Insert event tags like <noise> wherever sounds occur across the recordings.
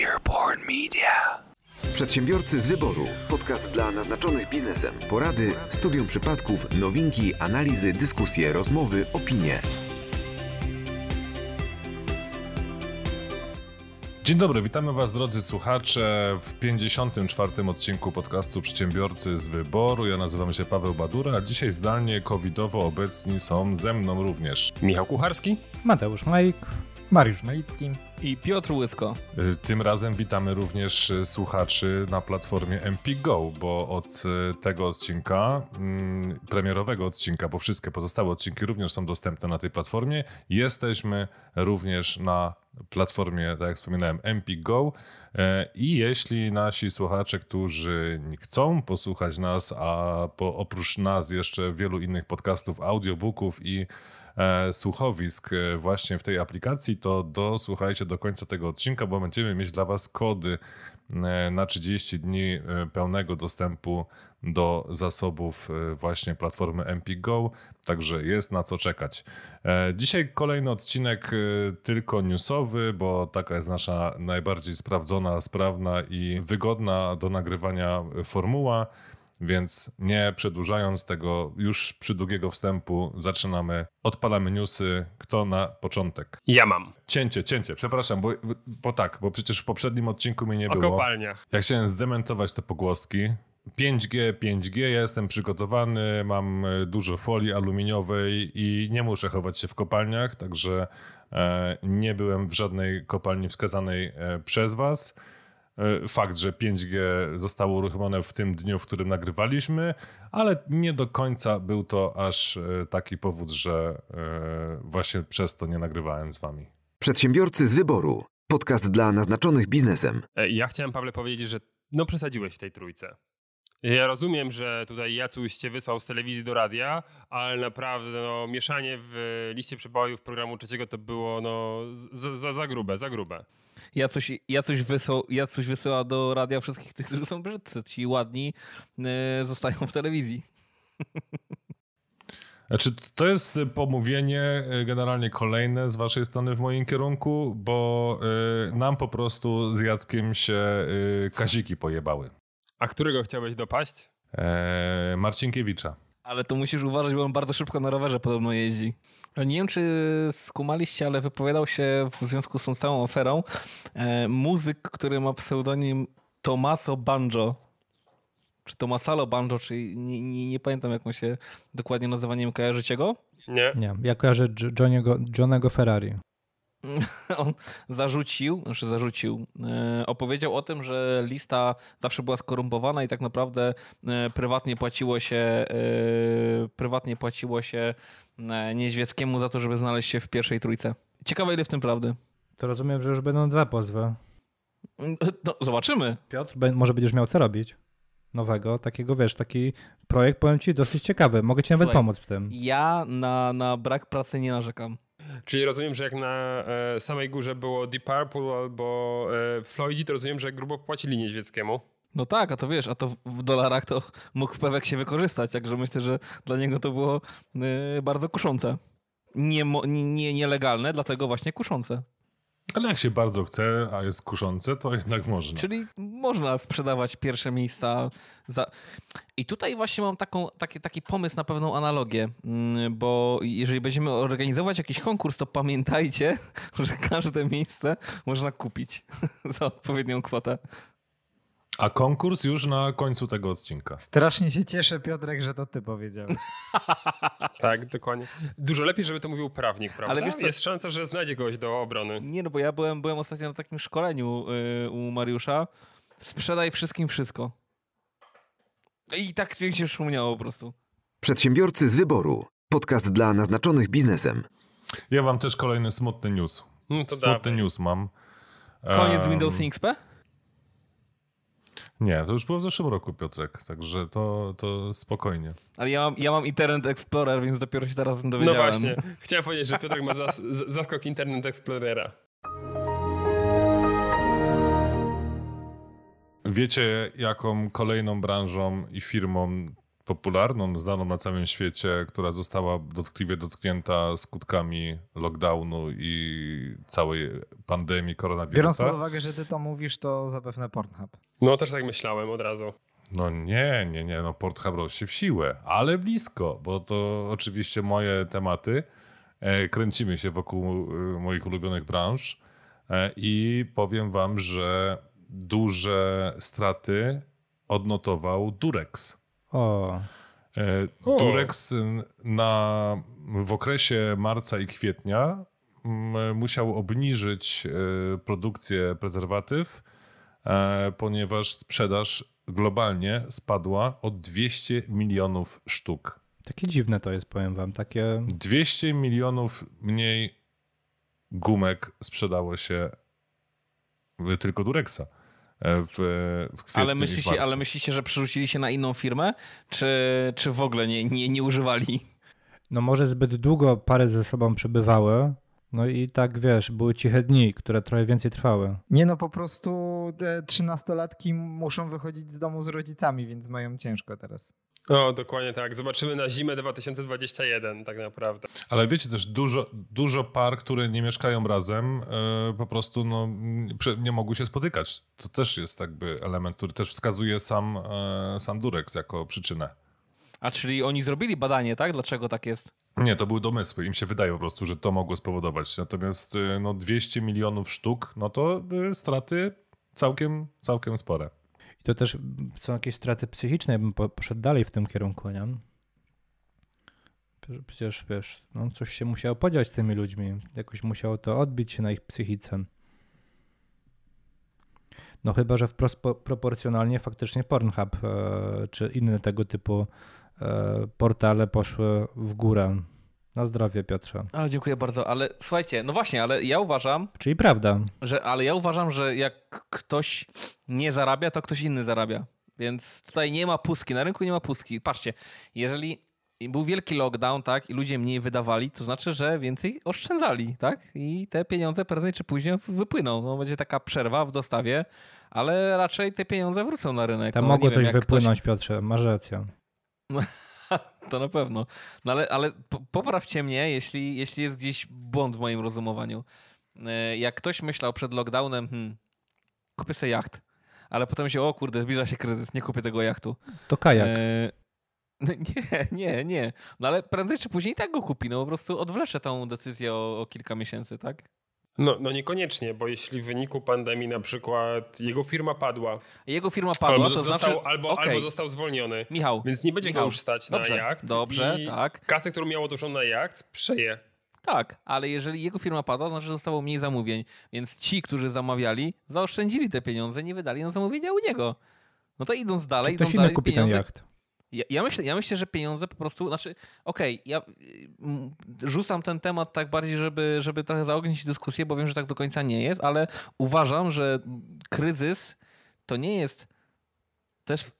Earborn Media. Przedsiębiorcy z wyboru. Podcast dla naznaczonych biznesem. Porady, studium przypadków, nowinki, analizy, dyskusje, rozmowy, opinie. Dzień dobry, witamy Was drodzy słuchacze w 54. odcinku podcastu Przedsiębiorcy z Wyboru. Ja nazywam się Paweł Badura, a dzisiaj zdalnie covidowo obecni są ze mną również Michał Kucharski. Mateusz Majk, Mariusz Malicki. i Piotr Łysko. Y, Tym razem witamy również y, słuchaczy na platformie MPGO, bo od y, tego odcinka, mm, premierowego odcinka, bo wszystkie pozostałe odcinki również są dostępne na tej platformie, jesteśmy również na platformie, tak jak wspominałem, MPGO. E, I jeśli nasi słuchacze, którzy chcą posłuchać nas, a po, oprócz nas jeszcze wielu innych podcastów, audiobooków i słuchowisk e, właśnie w tej aplikacji, to dosłuchajcie do końca tego odcinka, bo będziemy mieć dla Was kody e, na 30 dni e, pełnego dostępu do zasobów e, właśnie platformy MPGO, także jest na co czekać. E, Dzisiaj kolejny odcinek e, tylko newsowy, bo taka jest nasza najbardziej sprawdzona, sprawna i wygodna do nagrywania formuła. Więc nie przedłużając tego już przydługiego wstępu, zaczynamy. Odpalamy newsy. Kto na początek? Ja mam. Cięcie, cięcie, przepraszam, bo, bo tak, bo przecież w poprzednim odcinku mnie nie O było. kopalniach. Ja chciałem zdementować te pogłoski. 5G, 5G, ja jestem przygotowany, mam e, dużo folii aluminiowej i nie muszę chować się w kopalniach, także e, nie byłem w żadnej kopalni wskazanej e, przez Was. E, Fakt, że 5G zostało uruchomione w tym dniu, w którym nagrywaliśmy, ale nie do końca był to aż e, taki powód, że e, właśnie przez to nie nagrywałem z Wami. Przedsiębiorcy z wyboru. Podcast dla naznaczonych biznesem. Ja chciałem, Pawle, powiedzieć, że no przesadziłeś w tej trójce. Ja rozumiem, że tutaj Jacuś cię wysłał z telewizji do radia, ale naprawdę no, mieszanie w liście przebojów programu trzeciego to było no, za, za, za grube, za grube. Ja coś, ja coś, wysłał, ja coś wysyła do radia wszystkich tych, którzy są brzydcy. Ci ładni e, zostają w telewizji. <laughs> Znaczy, to jest pomówienie y, generalnie kolejne z waszej strony w moim kierunku, bo y, nam po prostu z Jackiem się y, kaziki pojebały. A którego chciałeś dopaść? E, Marcinkiewicza. Ale to musisz uważać, bo on bardzo szybko na rowerze podobno jeździ. Nie wiem, czy skumaliście, ale wypowiadał się w związku z tą całą aferą e, muzyk, który ma pseudonim Tomaso Banjo. Czy Tomasalo Banjo, czy nie, nie, nie pamiętam jak on się dokładnie nazywa, nie wiem, kojarzycie go? Nie? Nie, ja kojarzę Johniego, Johnego Ferrari. <laughs> on zarzucił, znaczy zarzucił, e, opowiedział o tym, że lista zawsze była skorumpowana i tak naprawdę e, prywatnie płaciło się e, prywatnie płaciło się Niedźwieckiemu za to, żeby znaleźć się w pierwszej trójce. Ciekawe ile w tym prawdy. To rozumiem, że już będą dwa pozwy. No, zobaczymy. Piotr, może będziesz miał co robić nowego, takiego wiesz, taki projekt, powiem ci, dosyć ciekawy. Mogę ci nawet Słuchaj, pomóc w tym. Ja na, na brak pracy nie narzekam. Czyli rozumiem, że jak na e, samej górze było Deep Purple albo e, to rozumiem, że grubo płacili Niedźwieckiemu. No tak, a to wiesz, a to w dolarach to <laughs> mógł pewek się wykorzystać, także myślę, że dla niego to było e, bardzo kuszące. Nie, nie nielegalne, dlatego właśnie kuszące. Ale jak się bardzo chce, a jest kuszące, to jednak można. Czyli można sprzedawać pierwsze miejsca za... I tutaj właśnie mam taką, taki, taki pomysł na pewną analogię, mm, bo jeżeli będziemy organizować jakiś konkurs, to pamiętajcie, <laughs> że każde miejsce można kupić <laughs> za odpowiednią kwotę. A konkurs już na końcu tego odcinka. Strasznie się cieszę, Piotrek, że to ty powiedziałeś. <laughs> Tak, dokładnie. Dużo lepiej, żeby to mówił prawnik, prawda? Ale wiesz co- Jest szansa, że znajdzie kogoś do obrony. Nie, no bo ja byłem, byłem ostatnio na takim szkoleniu y, u Mariusza. Sprzedaj wszystkim wszystko. I tak mi się przypomniało po prostu. Przedsiębiorcy z wyboru. Podcast dla naznaczonych biznesem. Ja mam też kolejny smutny news. No to smutny dawaj. news mam. Koniec Em, Windows XP? Nie, to już było w zeszłym roku, Piotrek, także to, to spokojnie. Ale ja mam, ja mam Internet Explorer, więc dopiero się teraz No dowiedziałem. właśnie. Chciałem powiedzieć, że Piotrek ma zas zaskok Internet Explorera. Wiecie, jaką kolejną branżą i firmą popularną, znaną na całym świecie, która została dotkliwie dotknięta skutkami lockdownu i całej pandemii Biorąc koronawirusa. pod uwagę, że ty to mówisz, to zapewne Pornhub. No też tak myślałem od razu. No nie, nie, nie, no Pornhub rośnie w siłę, ale blisko, bo to oczywiście moje tematy. E, kręcimy się wokół e, moich ulubionych branż e, i powiem wam, że duże straty odnotował Durex. O, E. Durex n- na, w okresie marca i kwietnia musiał obniżyć e, produkcję prezerwatyw, e, ponieważ sprzedaż globalnie spadła o 200 milionów sztuk. takie dziwne to jest, powiem wam. Takie. 200 milionów mniej gumek sprzedało się tylko Durexa e, w, w kwietniu Ale myślicie, ale myślicie, że przerzucili się na inną firmę, czy, czy w ogóle nie, nie, nie używali? No może zbyt długo pary ze sobą przebywały. No i tak wiesz, były ciche dni, które trochę więcej trwały. Nie no, po prostu te trzynastolatki muszą wychodzić z domu z rodzicami, więc mają ciężko teraz. O, dokładnie tak. Zobaczymy na zimę 2021 tak naprawdę. Ale wiecie też, dużo, dużo par, które nie mieszkają razem, e, po prostu no, nie mogły się spotykać. To też jest jakby element, który też wskazuje sam, e, sam Durex jako przyczynę. A czyli oni zrobili badanie, tak? Dlaczego tak jest? Nie, to były domysły. Im się wydaje po prostu, że to mogło spowodować. Natomiast e, no, 200 milionów sztuk, no to straty całkiem, całkiem spore. I to też są jakieś straty psychiczne, ja bym po- poszedł dalej w tym kierunku, nie? Przecież wiesz, no coś się musiało podziać z tymi ludźmi. Jakoś musiało to odbić się na ich psychice. No chyba, że wprost po- proporcjonalnie faktycznie Pornhub e, czy inne tego typu e, portale poszły w górę. Na zdrowie, Piotrze. A, dziękuję bardzo, ale słuchajcie, no właśnie, ale ja uważam, Czyli prawda. że, ale ja uważam, że jak ktoś nie zarabia, to ktoś inny zarabia. Więc tutaj nie ma pustki, na rynku nie ma pustki. Patrzcie, jeżeli był wielki lockdown, tak, i ludzie mniej wydawali, to znaczy, że więcej oszczędzali, tak? I te pieniądze prędzej czy później wypłyną. No, będzie taka przerwa w dostawie, ale raczej te pieniądze wrócą na rynek. Tam no, mogło wiem, coś wypłynąć, Piotrze, masz rację. <laughs> <laughs> To na pewno. No ale, ale po- poprawcie mnie, jeśli, jeśli jest gdzieś błąd w moim rozumowaniu. E, Jak ktoś myślał przed lockdownem, hmm, kupię sobie jacht, ale potem się, o kurde, zbliża się kryzys, nie kupię tego jachtu. To kajak. E, <laughs> nie, nie, nie. No ale prędzej czy później i tak go kupi. No po prostu odwlecze tą decyzję o, o kilka miesięcy, tak? No, no niekoniecznie, bo jeśli w wyniku pandemii na przykład jego firma padła, Jego firma padła, albo, to został, znaczy... albo, okej, albo został zwolniony, Michał, więc nie będzie Michał, go już stać dobrze, na jacht. dobrze, i tak. Kasę, którą miał odłożoną na jacht, przeje. Tak, ale jeżeli jego firma padła, to znaczy, że zostało mniej zamówień. Więc ci, którzy zamawiali, zaoszczędzili te pieniądze, nie wydali na zamówienia u niego. No to idąc dalej, Czy ktoś idąc inny dalej, kupi ten pieniądze... jacht? Ja, ja, myślę, ja myślę, że pieniądze po prostu, znaczy, okej, ja y, m, rzucam ten temat tak bardziej, żeby, żeby trochę zaognić dyskusję, bo wiem, że tak do końca nie jest, ale uważam, że kryzys to nie jest, jest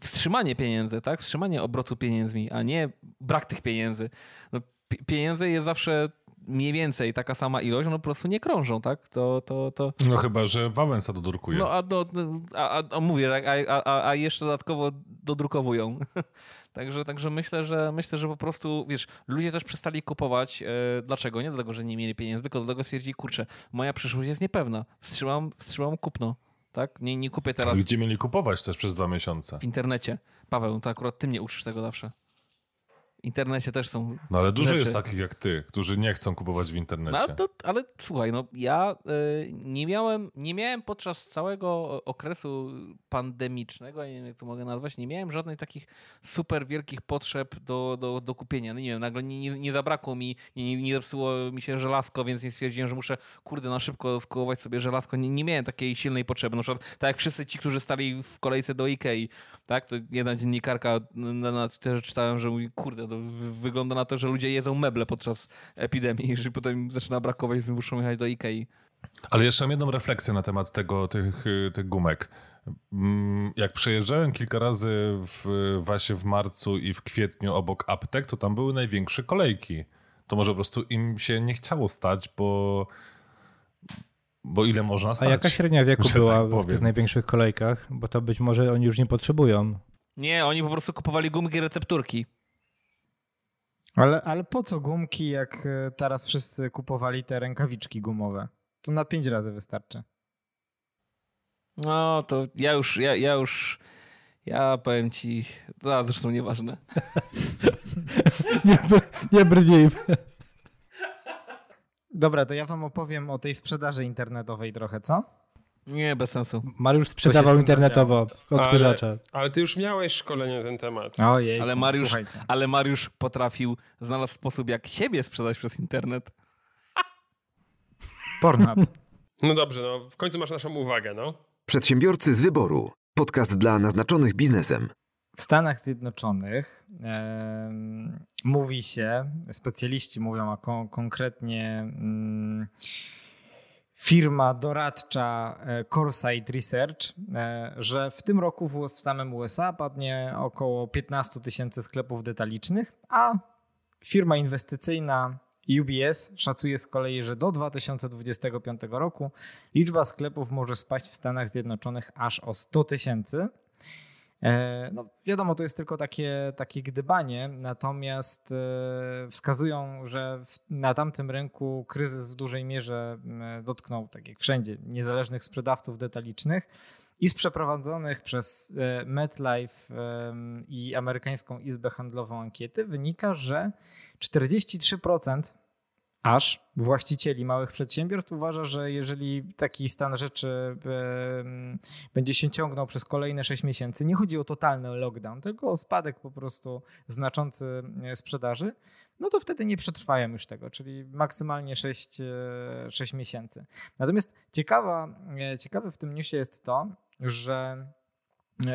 wstrzymanie pieniędzy, tak? Wstrzymanie obrotu pieniędzmi, a nie brak tych pieniędzy. No, pi- pieniędzy jest zawsze mniej więcej taka sama ilość, one po prostu nie krążą, tak? To, to, to, No chyba, że Wałęsa dodrukuje. no a, do, a, a, a mówię, a, a, a jeszcze dodatkowo dodrukowują. <laughs> Także, także myślę, że myślę, że po prostu, wiesz, ludzie też przestali kupować. E, dlaczego? Nie dlatego, że nie mieli pieniędzy, tylko dlatego stwierdzili, kurczę, moja przyszłość jest niepewna. Wstrzymam, wstrzymam kupno. Tak? Nie, nie kupię teraz Gdzie mieli kupować też przez dwa miesiące. w internecie. Paweł, to akurat ty mnie uczysz tego zawsze. W internecie też są No ale dużo rzeczy. jest takich jak ty, którzy nie chcą kupować w internecie. No, ale, to, ale słuchaj, no ja y, nie, miałem, nie miałem podczas całego okresu pandemicznego, nie wiem jak to mogę nazwać, nie miałem żadnych takich super wielkich potrzeb do, do, do kupienia. No nie wiem, nagle nie, nie, nie zabrakło mi, nie, nie zepsuło mi się żelazko, więc nie stwierdziłem, że muszę kurde na szybko skupować sobie żelazko. Nie, nie miałem takiej silnej potrzeby. Na przykład tak jak wszyscy ci, którzy stali w kolejce do Ikei, tak? To jedna dziennikarka na, na Twitterze czytałem, że mówi, kurde, to wygląda na to, że ludzie jedzą meble podczas epidemii, że potem zaczyna brakować, więc muszą jechać do Ikei. Ale jeszcze mam jedną refleksję na temat tego, tych, tych gumek. Mm, Jak przejeżdżałem kilka razy w Wasie w marcu i w kwietniu obok aptek, to tam były największe kolejki. To może po prostu im się nie chciało stać, bo, bo ile można A stać? jaka średnia wieku <laughs> że była tak w powiem. tych największych kolejkach? Bo to być może oni już nie potrzebują. Nie, oni po prostu kupowali gumki recepturki. Ale, ale po co gumki, jak e, teraz wszyscy kupowali te rękawiczki gumowe? To na pięć razy wystarczy. No, to ja już, ja, ja już, ja powiem ci, to zresztą nieważne. <laughs> nie, nie brnijmy. Dobra, to ja wam opowiem o tej sprzedaży internetowej trochę, co? Nie, bez sensu. Mariusz sprzedawał internetowo odkurzacze. Ale ty już miałeś szkolenie na ten temat. Ojej, Ale Mariusz, słuchajcie. ale Mariusz potrafił, znalazł sposób, jak siebie sprzedać przez internet. Pornhub. No dobrze, no w końcu masz naszą uwagę, no. Przedsiębiorcy z wyboru. Podcast dla naznaczonych biznesem. W Stanach Zjednoczonych em, mówi się, specjaliści mówią, a kon- konkretnie mm, firma doradcza e, Coresight Research, e, że w tym roku w, w samym USA padnie około 15 tysięcy sklepów detalicznych, a firma inwestycyjna UBS szacuje z kolei, że do 2025 roku liczba sklepów może spaść w Stanach Zjednoczonych aż o 100 tysięcy. E, No, wiadomo, to jest tylko takie, takie gdybanie, natomiast e, wskazują, że w, na tamtym rynku kryzys w dużej mierze dotknął, tak jak wszędzie, niezależnych sprzedawców detalicznych i z przeprowadzonych przez e, MetLife i amerykańską Izbę Handlową ankiety wynika, że 43% aż właścicieli małych przedsiębiorstw uważa, że jeżeli taki stan rzeczy będzie się ciągnął przez kolejne 6 miesięcy, nie chodzi o totalny lockdown, tylko o spadek po prostu znaczący e, sprzedaży, no to wtedy nie przetrwają już tego, czyli maksymalnie 6, e, 6 miesięcy. Natomiast ciekawa, e, ciekawe w tym newsie jest to, że e,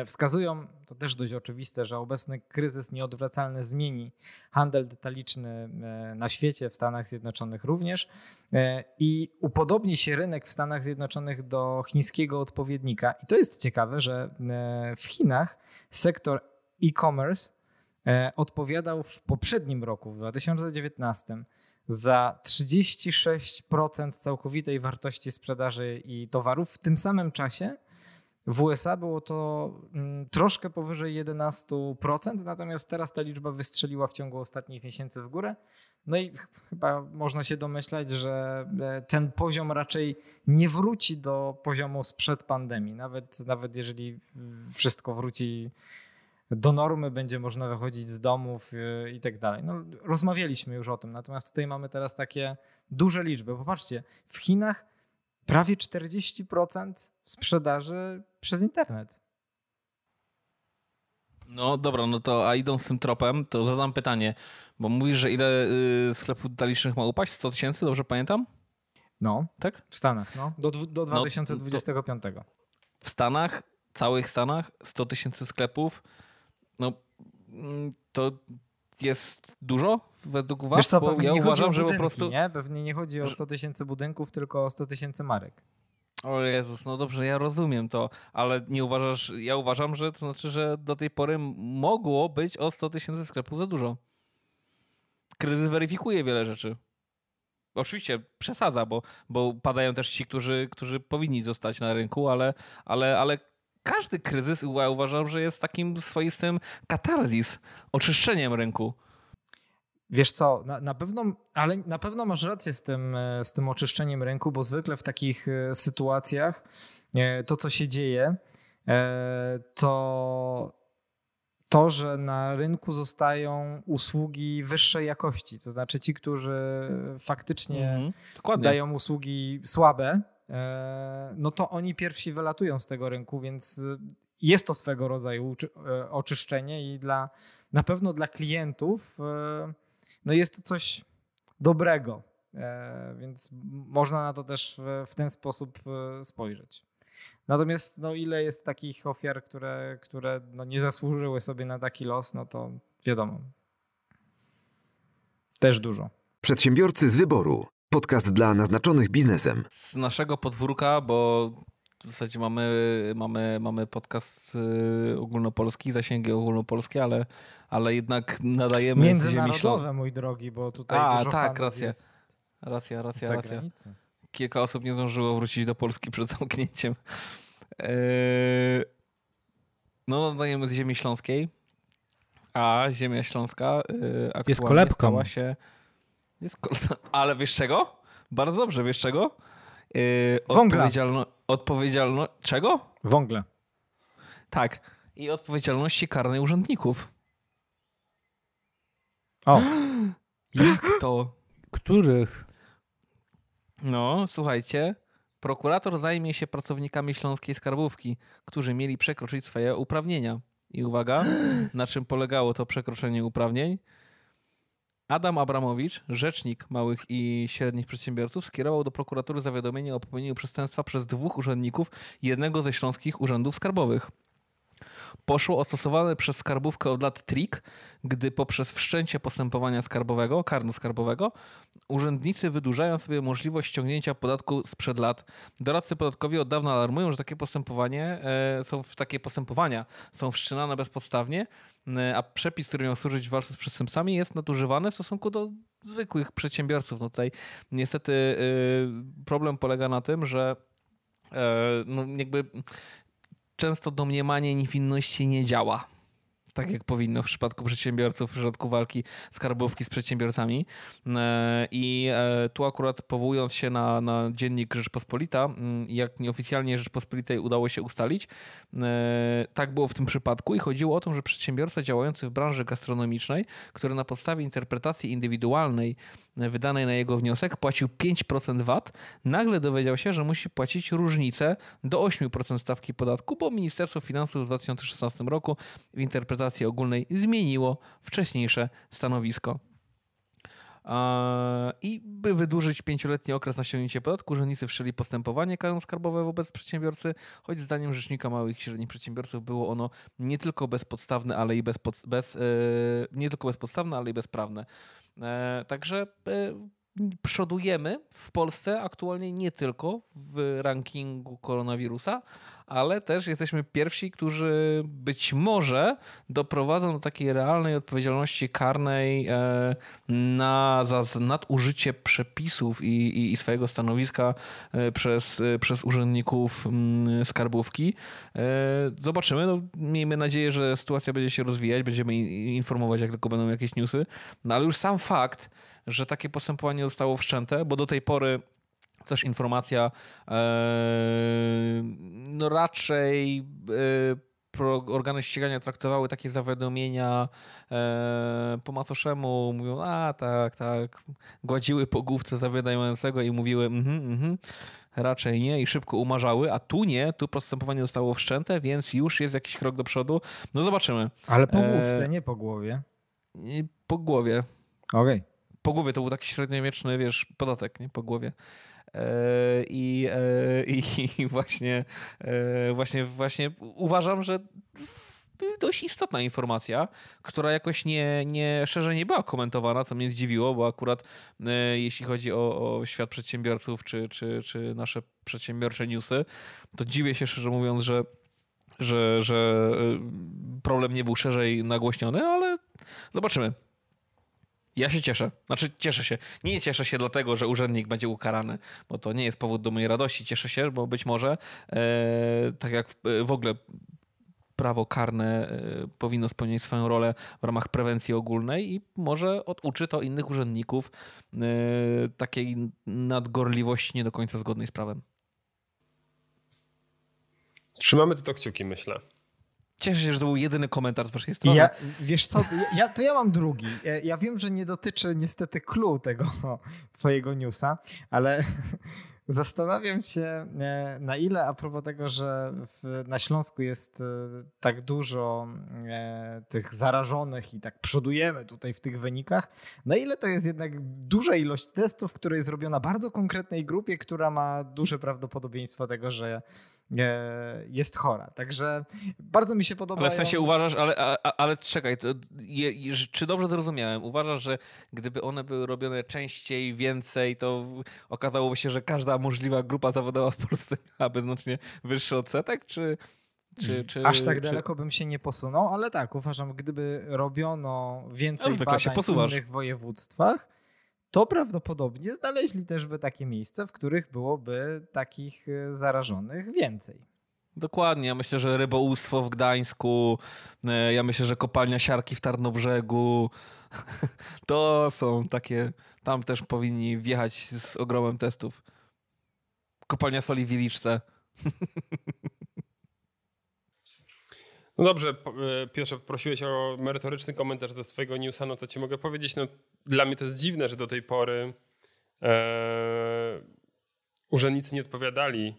wskazują, to też dość oczywiste, że obecny kryzys nieodwracalny zmieni handel detaliczny e, na świecie, w Stanach Zjednoczonych również e, i upodobni się rynek w Stanach Zjednoczonych do chińskiego odpowiednika. I to jest ciekawe, że e, w Chinach sektor e-commerce e, odpowiadał w poprzednim roku, w 2019, za 36% całkowitej wartości sprzedaży i towarów. W tym samym czasie w USA było to mm, troszkę powyżej 11%, natomiast teraz ta liczba wystrzeliła w ciągu ostatnich miesięcy w górę. No i ch- chyba można się domyślać, że e, ten poziom raczej nie wróci do poziomu sprzed pandemii. Nawet, nawet jeżeli wszystko wróci do normy, będzie można wychodzić z domów e, i tak dalej. No, rozmawialiśmy już o tym, natomiast tutaj mamy teraz takie duże liczby. Popatrzcie, w Chinach prawie 40% sprzedaży przez internet. No dobra, no to a idąc tym tropem, to zadam pytanie, bo mówisz, że ile y, sklepów detalicznych ma upaść? 100 tysięcy, dobrze pamiętam? No, Tak? w Stanach, no, do, do No, 2025. W Stanach, całych Stanach, 100 tysięcy sklepów, no mm, to jest dużo według was? Wiesz co, Bo pewnie ja nie chodzi o uważam, że po prostu... nie? Pewnie nie chodzi o 100 tysięcy budynków, tylko o 100 tysięcy marek. O Jezus, no dobrze, ja rozumiem to, ale nie uważasz, ja uważam, że to znaczy, że do tej pory mogło być o 100 tysięcy sklepów za dużo. Kryzys weryfikuje wiele rzeczy. Oczywiście przesadza, bo, bo padają też ci, którzy, którzy powinni zostać na rynku, ale, ale, ale każdy kryzys ja uważam, że jest takim swoistym katarzis, oczyszczeniem rynku. Wiesz co, na, na pewno, ale na pewno masz rację z tym, e, z tym oczyszczeniem rynku, bo zwykle w takich e, sytuacjach e, to, co się dzieje, to to, że na rynku zostają usługi wyższej jakości. To znaczy ci, którzy faktycznie Mhm, dają usługi słabe, no to oni pierwsi wylatują z tego rynku, więc e, jest to swego rodzaju e, oczyszczenie i dla, na pewno dla klientów e, no jest to coś dobrego, E, więc można na to też w, ten sposób e, spojrzeć. Natomiast no, ile jest takich ofiar, które, które no, nie zasłużyły sobie na taki los, no to wiadomo. Też dużo. Przedsiębiorcy z wyboru. Podcast dla naznaczonych biznesem. z naszego podwórka, bo w zasadzie mamy, mamy, mamy podcast y, ogólnopolski, zasięgi ogólnopolskie, ale, ale jednak nadajemy z ziemi Międzynarodowe, ślą- mój drogi, bo tutaj A, dużo tak, fanów racja. jest Racja, z racja, racja. Kilka osób nie zdążyło wrócić do Polski przed zamknięciem. Eee, No, nadajemy z ziemi śląskiej, a ziemia śląska y, aktualnie kolebką. stała się... Ale wiesz czego? Bardzo dobrze, wiesz czego? Y, Wągla. odpowiedzialno... Odpowiedzialno... Czego? Wągle. Tak. I odpowiedzialności karnej urzędników. O, <gasps> Jak to? Których? No, słuchajcie. Prokurator zajmie się pracownikami śląskiej skarbówki, którzy mieli przekroczyć swoje uprawnienia. I uwaga, <gasps> na czym polegało to przekroczenie uprawnień? Adam Abramowicz, rzecznik małych i średnich przedsiębiorców, skierował do prokuratury zawiadomienie o popełnieniu przestępstwa przez dwóch urzędników jednego ze śląskich urzędów skarbowych. Poszło o stosowany przez skarbówkę od lat trik, gdy poprzez wszczęcie postępowania skarbowego, karno-skarbowego, urzędnicy wydłużają sobie możliwość ściągnięcia podatku sprzed lat. Doradcy podatkowi od dawna alarmują, że takie postępowanie e, są takie postępowania są wszczynane bezpodstawnie, e, a przepis, który miał służyć w walce z przestępcami, jest nadużywany w stosunku do zwykłych przedsiębiorców. No tutaj niestety e, problem polega na tym, że no jakby często domniemanie niewinności nie działa. Tak jak powinno w przypadku przedsiębiorców, w przypadku walki skarbówki z przedsiębiorcami. E, I e, tu akurat powołując się na, na dziennik Rzeczpospolita, jak nieoficjalnie Rzeczpospolitej udało się ustalić, e, tak było w tym przypadku i chodziło o to, że przedsiębiorca działający w branży gastronomicznej, który na podstawie interpretacji indywidualnej wydanej na jego wniosek płacił 5% VAT, nagle dowiedział się, że musi płacić różnicę do 8% stawki podatku, bo Ministerstwo Finansów w 2016 roku w interpretacji ogólnej zmieniło wcześniejsze stanowisko. I by wydłużyć pięcioletni okres na ściągnięcie podatku, urzędnicy wszczęli postępowanie karno-skarbowe wobec przedsiębiorcy, choć zdaniem Rzecznika Małych i Średnich Przedsiębiorców było ono nie tylko bezpodstawne, ale i bez, e, nie tylko bezpodstawne, ale i bezprawne. E, Także e, przodujemy w Polsce aktualnie nie tylko w rankingu koronawirusa, ale też jesteśmy pierwsi, którzy być może doprowadzą do takiej realnej odpowiedzialności karnej e, na, za nadużycie przepisów i, i, i swojego stanowiska e, przez, e, przez urzędników skarbówki. Zobaczymy. No, miejmy nadzieję, że sytuacja będzie się rozwijać, będziemy informować, jak tylko będą jakieś newsy. No ale już sam fakt, że takie postępowanie zostało wszczęte, bo do tej pory też informacja, e, no raczej e, pro, organy ścigania traktowały takie zawiadomienia e, po macoszemu, mówią, a tak, tak, gładziły po główce zawiadamiającego i mówiły, mhm, mhm, raczej nie i szybko umarzały, a tu nie, tu postępowanie zostało wszczęte, więc już jest jakiś krok do przodu. No zobaczymy. ale po E, główce, nie po głowie. Po głowie. Okej. Po głowie to był taki średniowieczny, wiesz, podatek, nie? Po głowie. E, I, e, i, i właśnie, e, właśnie, właśnie uważam, że dość istotna informacja, która jakoś nie, nie szerzej nie była komentowana, co mnie zdziwiło, bo akurat jeśli chodzi o, o świat przedsiębiorców czy, czy, czy nasze przedsiębiorcze newsy, to dziwię się szczerze mówiąc, że że, że problem nie był szerzej nagłośniony, ale zobaczymy. Ja się cieszę. Znaczy, cieszę się. Nie cieszę się dlatego, że urzędnik będzie ukarany, bo to nie jest powód do mojej radości. Cieszę się, bo być może, e, tak jak w, w ogóle prawo karne e, powinno spełniać swoją rolę w ramach prewencji ogólnej i może oduczy to innych urzędników e, takiej nadgorliwości nie do końca zgodnej z prawem. Trzymamy to kciuki, myślę. Cieszę się, że to był jedyny komentarz z waszej strony. Ja, wiesz co, ja, to ja mam drugi. Ja, wiem, że nie dotyczy niestety clue tego <laughs> twojego newsa, ale <laughs> zastanawiam się e, na ile a propos tego, że w, na Śląsku jest e, tak dużo e, tych zarażonych i tak przodujemy tutaj w tych wynikach, na ile to jest jednak duża ilość testów, która jest robiona bardzo konkretnej grupie, która ma duże prawdopodobieństwo tego, że jest chora. Także bardzo mi się podoba. Ale w sensie uważasz, ale, ale, ale czekaj, to je, je, czy dobrze zrozumiałem? Uważasz, że gdyby one były robione częściej, więcej, to okazałoby się, że każda możliwa grupa zawodowa w Polsce miałaby znacznie wyższy odsetek, czy... czy, czy Aż tak czy... daleko bym się nie posunął, ale tak, uważam, gdyby robiono więcej No, się badań w innych województwach, to prawdopodobnie znaleźli też by takie miejsca, w których byłoby takich e, zarażonych więcej. Dokładnie. Ja myślę, że rybołówstwo w Gdańsku, e, ja myślę, że kopalnia siarki w Tarnobrzegu. <laughs> To są takie. Tam też powinni wjechać z ogromem testów. Kopalnia soli w Wiliczce. <laughs> No dobrze, e, Piotrze, prosiłeś o merytoryczny komentarz do swojego newsa, no to ci mogę powiedzieć, no dla mnie to jest dziwne, że do tej pory e, urzędnicy nie odpowiadali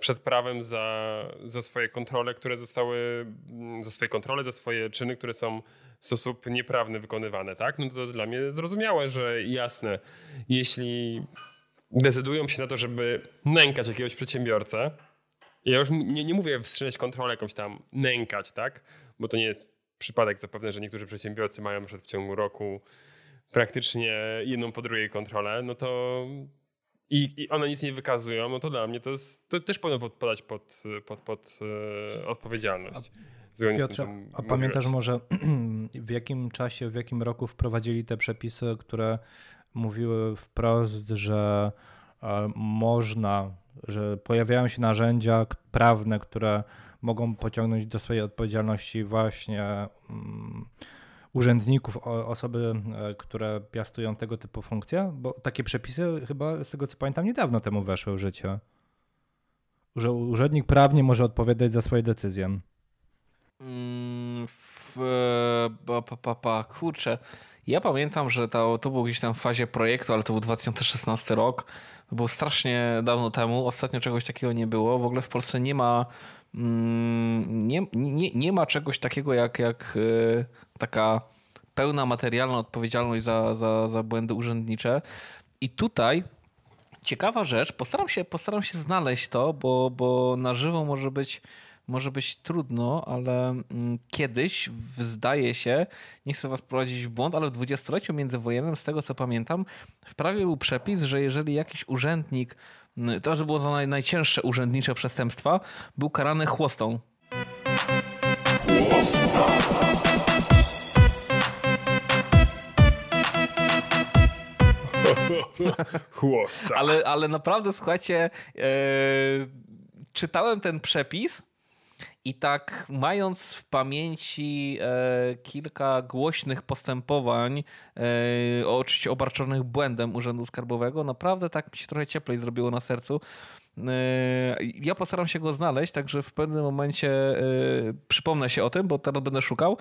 przed prawem za, za swoje kontrole, które zostały, za swoje kontrole, za swoje czyny, które są w sposób nieprawny wykonywane, tak? No to dla mnie zrozumiałe, że jasne, jeśli decydują się na to, żeby nękać jakiegoś przedsiębiorcę, ja już nie, nie mówię wstrzymać kontrolę jakąś tam, nękać, tak? Bo to nie jest przypadek zapewne, że niektórzy przedsiębiorcy mają w ciągu roku praktycznie jedną po drugiej kontrolę, no to i, i one nic nie wykazują, no to dla mnie to, jest, to też powinno podpadać pod, pod, pod e, odpowiedzialność. Zgodnie Piotrze, z tym, a pamiętasz może <clears throat> w jakim czasie, w jakim roku wprowadzili te przepisy, które mówiły wprost, że e, można, że pojawiają się narzędzia prawne, które mogą pociągnąć do swojej odpowiedzialności właśnie mm, urzędników, osoby, e, które piastują tego typu funkcje? Bo takie przepisy chyba, z tego co pamiętam, niedawno temu weszły w życie. Że urzędnik prawnie może odpowiadać za swoje decyzje. Mm, w, pa, pa, pa, pa, kurczę. Ja pamiętam, że to, to było gdzieś tam w fazie projektu, ale to był 2016 rok. Było strasznie dawno temu. Ostatnio czegoś takiego nie było. W ogóle w Polsce nie ma mm, nie, nie, nie ma czegoś takiego jak, jak e, taka pełna materialna odpowiedzialność za, za, za błędy urzędnicze. I tutaj ciekawa rzecz, postaram się, postaram się znaleźć to, bo, bo na żywo może być może być trudno, ale mm, kiedyś, zdaje się, nie chcę was prowadzić w błąd, ale w dwudziestoleciu międzywojennym, z tego co pamiętam, w prawie był przepis, że jeżeli jakiś urzędnik, mm, to że było za naj, najcięższe urzędnicze przestępstwa, był karany chłostą. Chłosta. ale, ale naprawdę, słuchajcie, e, czytałem ten przepis i tak mając w pamięci e, kilka głośnych postępowań, e, oczywiście obarczonych błędem Urzędu Skarbowego, naprawdę tak mi się trochę cieplej zrobiło na sercu. E, ja postaram się go znaleźć, także w pewnym momencie e, przypomnę się o tym, bo teraz będę szukał.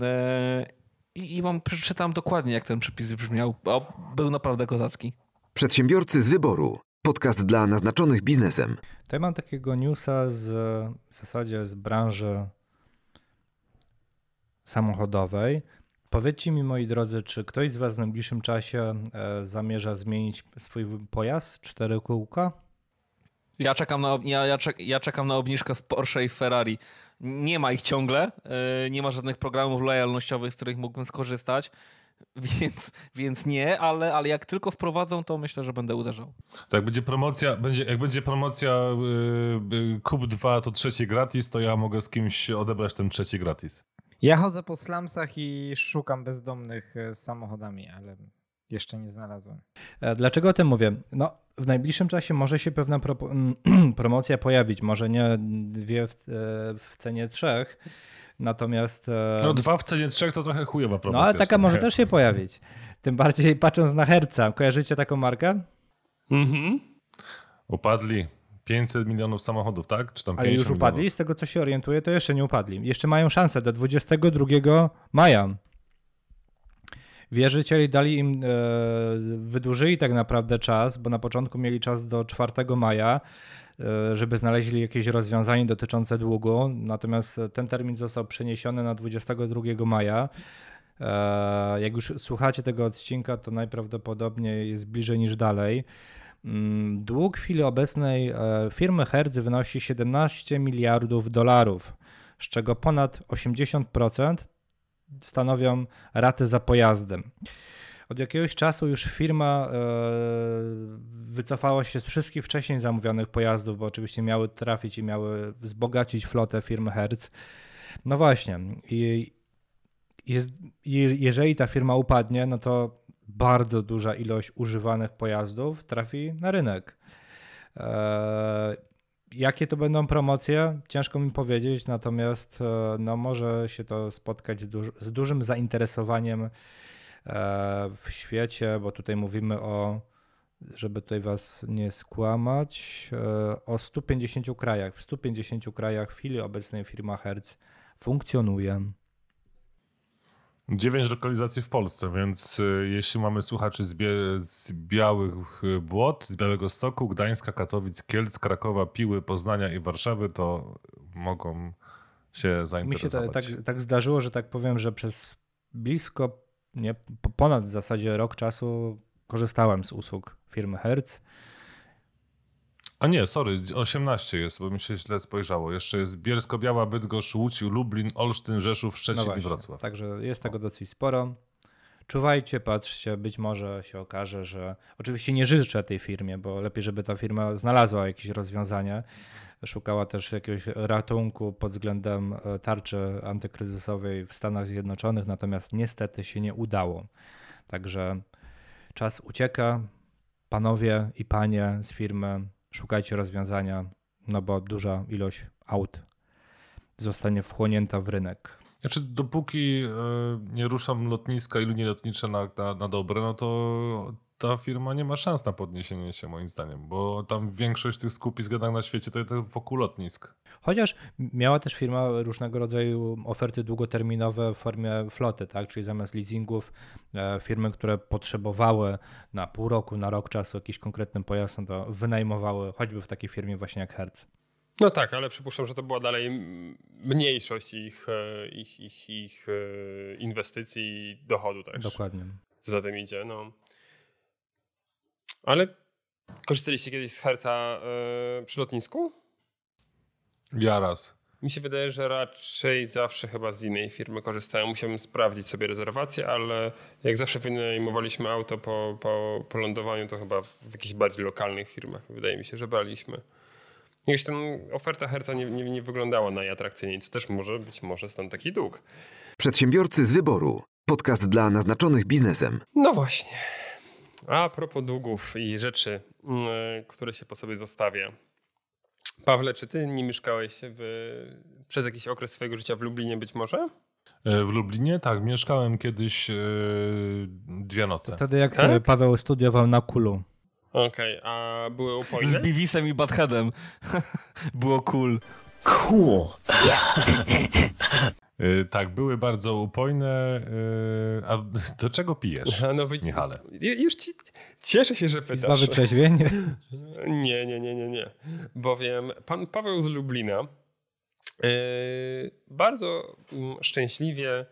E, I, wam przeczytam dokładnie, jak ten przepis brzmiał. O, był naprawdę kozacki. Przedsiębiorcy z wyboru. Podcast dla naznaczonych biznesem. Tutaj mam takiego newsa z, w zasadzie z branży samochodowej. Powiedzcie mi, moi drodzy, czy ktoś z Was w najbliższym czasie e, zamierza zmienić swój pojazd, cztery kółka? Ja czekam na, ja, ja, czek, ja czekam na obniżkę w Porsche i Ferrari. Nie ma ich ciągle, e, nie ma żadnych programów lojalnościowych, z których mógłbym skorzystać. <laughs> Więc, więc nie, ale, ale jak tylko wprowadzą, to myślę, że będę uderzał. To jak będzie promocja, będzie, jak będzie promocja yy, yy, kup 2 to trzeci gratis, to ja mogę z kimś odebrać ten trzeci gratis. Ja chodzę po slumsach i szukam bezdomnych e, z samochodami, ale jeszcze nie znalazłem. E, dlaczego o tym mówię? No, w najbliższym czasie może się pewna pro, <clears throat> promocja pojawić, może nie dwie w, e, w cenie trzech, Natomiast. E, no dwa w cenie trzech to trochę chujowa promocja. No ale taka może też się pojawić. Tym bardziej patrząc na Herca. Kojarzycie taką markę? Mhm. Upadli. 500 milionów samochodów, tak? Czy tam Ale już upadli? Milionów? Z tego co się orientuję, to jeszcze nie upadli. Jeszcze mają szansę do 22 maja. Wierzycieli dali im, e, wydłużyli tak naprawdę czas, bo na początku mieli czas do 4 maja. E, żeby znaleźli jakieś rozwiązanie dotyczące długu. Natomiast ten termin został przeniesiony na 22 maja. E, jak już słuchacie tego odcinka, to najprawdopodobniej jest bliżej niż dalej. Mm, dług w chwili obecnej e, firmy Hertz wynosi 17 miliardów dolarów, z czego ponad 80% stanowią raty za pojazdem. Od jakiegoś czasu już firma e, wycofała się z wszystkich wcześniej zamówionych pojazdów, bo oczywiście miały trafić i miały wzbogacić flotę firmy Hertz. No właśnie, i jest, jeżeli ta firma upadnie, no to bardzo duża ilość używanych pojazdów trafi na rynek. E, Jakie to będą promocje? Ciężko mi powiedzieć, natomiast e, no, może się to spotkać z, duż, z dużym zainteresowaniem w świecie, bo tutaj mówimy o, żeby tutaj was nie skłamać, e, o 150 krajach. W 150 krajach w chwili obecnej firma Hertz funkcjonuje. Dziewięć lokalizacji w Polsce, więc y, jeśli mamy słuchaczy z, bie, z Białych Błot, z Białego Stoku, Gdańska, Katowic, Kielc, Krakowa, Piły, Poznania i Warszawy, to mogą się zainteresować. Mi się tak, tak zdarzyło, że tak powiem, że przez blisko, nie, ponad w zasadzie rok czasu korzystałem z usług firmy Hertz. A nie, sorry, 18 jest, bo mi się źle spojrzało. Jeszcze jest Bielsko-Biała, Bydgoszcz, Łódź, Lublin, Olsztyn, Rzeszów, Szczecin no i Wrocław. Także jest tego dosyć sporo. Czuwajcie, patrzcie, być może się okaże, że oczywiście nie życzę tej firmie, bo lepiej, żeby ta firma znalazła jakieś rozwiązanie. Szukała też jakiegoś ratunku pod względem e, tarczy antykryzysowej w Stanach Zjednoczonych, natomiast niestety się nie udało. Także czas ucieka. Panowie i panie z firmy szukajcie rozwiązania, no bo duża ilość aut zostanie wchłonięta w rynek. Znaczy, dopóki e, nie ruszam lotniska i linie lotnicze na, na, na dobre, no to ta firma nie ma szans na podniesienie się, moim zdaniem, bo tam większość tych skupisk jednak na świecie to jest wokół lotnisk. Chociaż miała też firma różnego rodzaju oferty długoterminowe w formie floty, tak? czyli zamiast leasingów e, firmy, które potrzebowały na pół roku, na rok czasu jakiś konkretny pojazd, no to wynajmowały choćby w takiej firmie właśnie jak Hertz. No tak, ale przypuszczam, że to była dalej mniejszość ich, e, ich, ich, ich e, inwestycji i dochodu też. Dokładnie. Co za tym idzie, no. Ale korzystaliście kiedyś z Herca yy, przy lotnisku? Ja raz. Mi się wydaje, że raczej zawsze chyba z innej firmy korzystają. Musiałbym sprawdzić sobie rezerwację, ale jak zawsze wynajmowaliśmy auto po, po, po lądowaniu, to chyba w jakichś bardziej lokalnych firmach wydaje mi się, że braliśmy. Jakaś tam oferta Herca nie, nie, nie wyglądała najatrakcyjniej, co też może być może stąd taki dług. Przedsiębiorcy z wyboru. Podcast dla naznaczonych biznesem. No właśnie. A propos długów i rzeczy, mm, które się po sobie zostawia. Pawle, czy ty nie mieszkałeś w, przez jakiś okres swojego życia w Lublinie być może? E, w Lublinie? Tak, mieszkałem kiedyś yy, dwie noce. Wtedy jak tak? Paweł studiował na Kulu. Okej, okay, a były upojne? Z Biwisem i Badheadem. <laughs> Było cool. Cool. <laughs> Yy, tak, były bardzo upojne. Yy, a <laughs> do czego pijesz, no, wy... Michale? Już ci... Cieszę się, że pytasz. Izba wytrzeźwień? <laughs> nie, nie, nie, nie, nie. Bowiem pan Paweł z Lublina yy, bardzo mm, szczęśliwie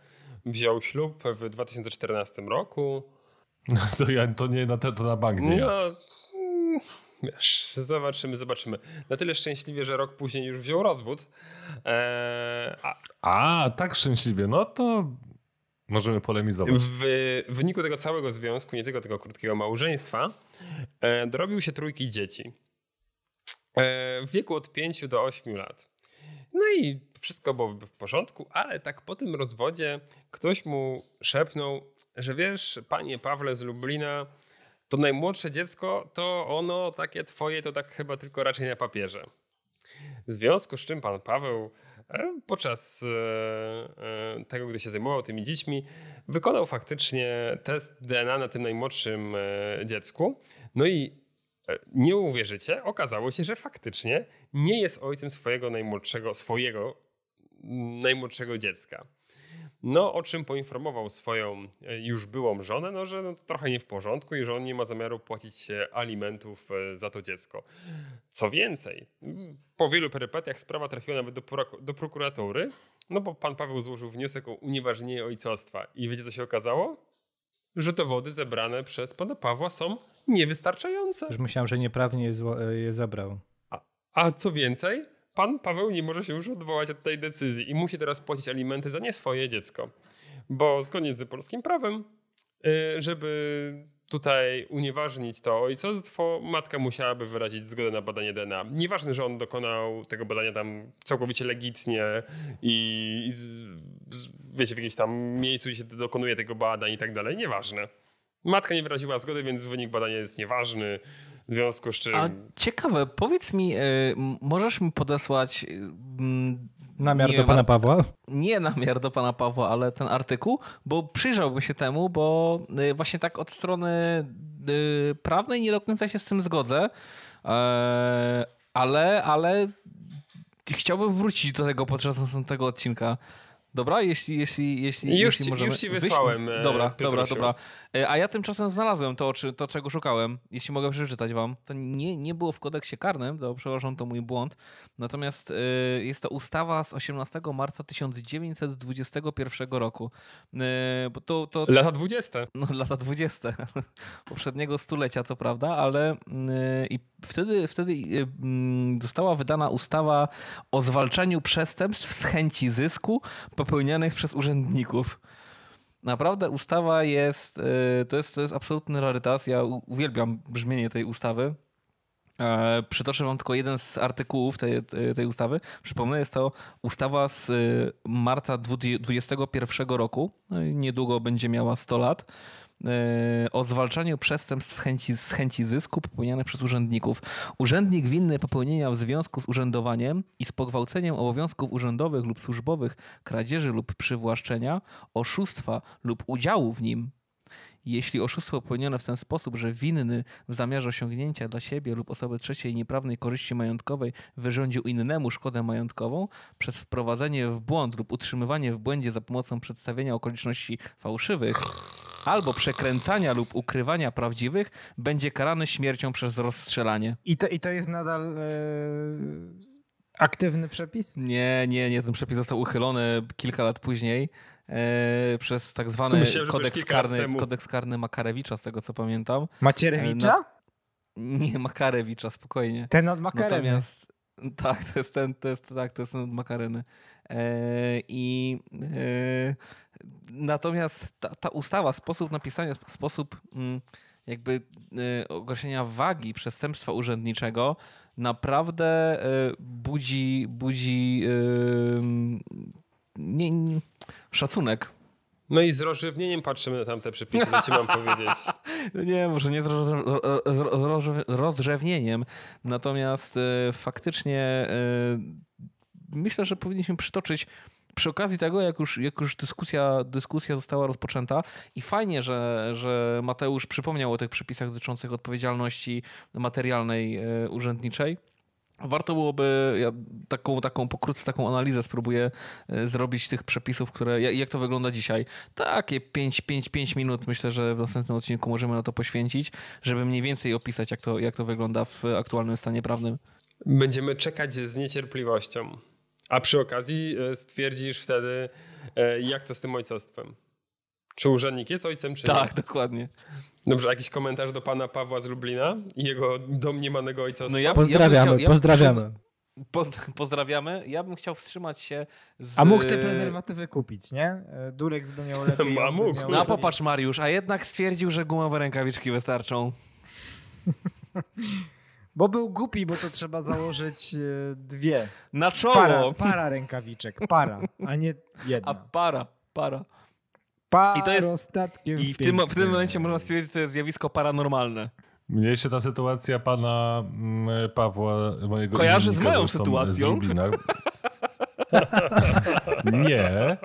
wziął ślub w 2014 roku. No to, ja, to nie na, to na bank nie ja. Wiesz, zobaczymy, zobaczymy. Na tyle szczęśliwie, że rok później już wziął rozwód. Eee, a... a, tak szczęśliwie, no to możemy polemizować. W wyniku tego całego związku, nie tylko tego krótkiego małżeństwa, e, dorobił się trójki dzieci. E, w wieku od 5 do 8 lat. No i wszystko było w porządku, ale tak po tym rozwodzie ktoś mu szepnął, że wiesz, panie Pawle z Lublina, to najmłodsze dziecko, to ono takie twoje, to tak chyba tylko raczej na papierze. W związku z czym pan Paweł e, podczas e, e, tego, gdy się zajmował tymi dziećmi, wykonał faktycznie test DNA na tym najmłodszym dziecku. No i nie uwierzycie, okazało się, że faktycznie nie jest ojcem swojego najmłodszego, swojego najmłodszego dziecka. No, o czym poinformował swoją e, już byłą żonę, no, że no, to trochę nie w porządku i że on nie ma zamiaru płacić alimentów e, za to dziecko. Co więcej, po wielu perypetiach sprawa trafiła nawet do, do prokuratury, no bo pan Paweł złożył wniosek o unieważnienie ojcostwa. I wiecie, co się okazało? Że dowody zebrane przez pana Pawła są niewystarczające. Już myślałem, że nieprawnie je, je zebrał. A, a co więcej, pan Paweł nie może się już odwołać od tej decyzji i musi teraz płacić alimenty za nie swoje dziecko. Bo zgodnie z polskim prawem, y, żeby tutaj unieważnić to ojcostwo, matka musiałaby wyrazić zgodę na badanie DNA. Nieważne, że on dokonał tego badania tam całkowicie legitnie i, i z, z, wiecie, w jakimś tam miejscu, gdzie się dokonuje tego badań i tak dalej, nieważne. Matka nie wyraziła zgody, więc wynik badania jest nieważny. W związku z czym. A ciekawe, powiedz mi, y, możesz mi podesłać. Y, namiar do pana Pawła? Nie namiar do pana Pawła, ale ten artykuł, bo przyjrzałbym się temu, bo y, właśnie tak od strony prawnej nie do końca się z tym zgodzę. Ale, ale chciałbym wrócić do tego podczas następnego odcinka. Dobra, jeśli, jeśli, jeśli, już jeśli ci, możemy... Już ci wysłałem. Wyś... Dobra, dobra, dobra. E, a ja tymczasem znalazłem to, czy, to, czego szukałem. Jeśli mogę przeczytać wam. To nie, nie było w kodeksie karnym, to przepraszam, to mój błąd. Natomiast y, jest to ustawa z 18 marca 1921 roku. Y, bo to, to, lata 20. <laughs> No, lata 20. <laughs> Poprzedniego stulecia, co prawda, ale y, i wtedy, wtedy mm, została wydana ustawa o zwalczaniu przestępstw z chęci zysku popełnianych przez urzędników. Naprawdę ustawa jest, to jest, to jest absolutny rarytas. Ja uwielbiam brzmienie tej ustawy. E, przytoczę wam tylko jeden z artykułów tej, tej ustawy. Przypomnę, jest to ustawa z y, marca 2021 roku. No niedługo będzie miała 100 lat. E, o zwalczaniu przestępstw chęci, z chęci zysku popełnianych przez urzędników. Urzędnik winny popełnienia w związku z urzędowaniem i z pogwałceniem obowiązków urzędowych lub służbowych, kradzieży lub przywłaszczenia, oszustwa lub udziału w nim jeśli oszustwo popełnione w ten sposób, że winny w zamiarze osiągnięcia dla siebie lub osoby trzeciej nieprawnej korzyści majątkowej wyrządził innemu szkodę majątkową przez wprowadzenie w błąd lub utrzymywanie w błędzie za pomocą przedstawienia okoliczności fałszywych, albo przekręcania lub ukrywania prawdziwych, będzie karany śmiercią przez rozstrzelanie. I to, i to jest nadal. Yy aktywny przepis? Nie, nie, nie. Ten przepis został uchylony kilka lat później e, przez tak zwany Myślałem, kodeks, karny, kodeks karny Makarewicza, z tego co pamiętam. Macierewicza? E, nie, Makarewicza, spokojnie. Ten od Makareny. Natomiast tak, to jest ten, to jest, tak, to jest ten od Makareny. E, I e, natomiast ta, ta, ustawa, sposób napisania, sposób mm, jakby e, określenia wagi przestępstwa urzędniczego naprawdę e, budzi, budzi nie, nie, szacunek. No i z rozrzewnieniem patrzymy na tamte przepisy, co ci mam powiedzieć. <laughs> No nie, może nie z, roz, z rozrzewnieniem, natomiast e, faktycznie myślę, że powinniśmy przytoczyć przy okazji tego, jak już, jak już dyskusja, dyskusja została rozpoczęta i fajnie, że, że Mateusz przypomniał o tych przepisach dotyczących odpowiedzialności materialnej e, urzędniczej. Warto byłoby, ja taką, taką pokrótce taką analizę spróbuję e, zrobić tych przepisów, które, jak to wygląda dzisiaj. Takie 5, 5, 5 minut myślę, że w następnym odcinku możemy na to poświęcić, żeby mniej więcej opisać, jak to, jak to wygląda w aktualnym stanie prawnym. Będziemy czekać z niecierpliwością. A przy okazji e, stwierdzisz wtedy, e, jak to z tym ojcostwem. Czy urzędnik jest ojcem, czy tak, nie? Tak, dokładnie. Dobrze, jakiś komentarz do pana Pawła z Lublina i jego domniemanego ojcostwa? No ja, pozdrawiamy, ja chciał, ja pozdrawiamy. pozdrawiamy. Ja bym chciał wstrzymać się z... A mógł te prezerwatywy kupić, nie? E, Durek by miał <laughs> lepiej. A mógł. No a popatrz Mariusz, a jednak stwierdził, że gumowe rękawiczki wystarczą. <laughs> Bo był głupi, bo to trzeba założyć e, dwie. Na czoło! Para, para rękawiczek, para, a nie jedna. A para, para. Para I to jest, I w tym, w tym momencie można stwierdzić, że to jest zjawisko paranormalne. Mnie się ta sytuacja pana mm, Pawła, mojego Kojarzy z moją sytuacją? <laughs> nie.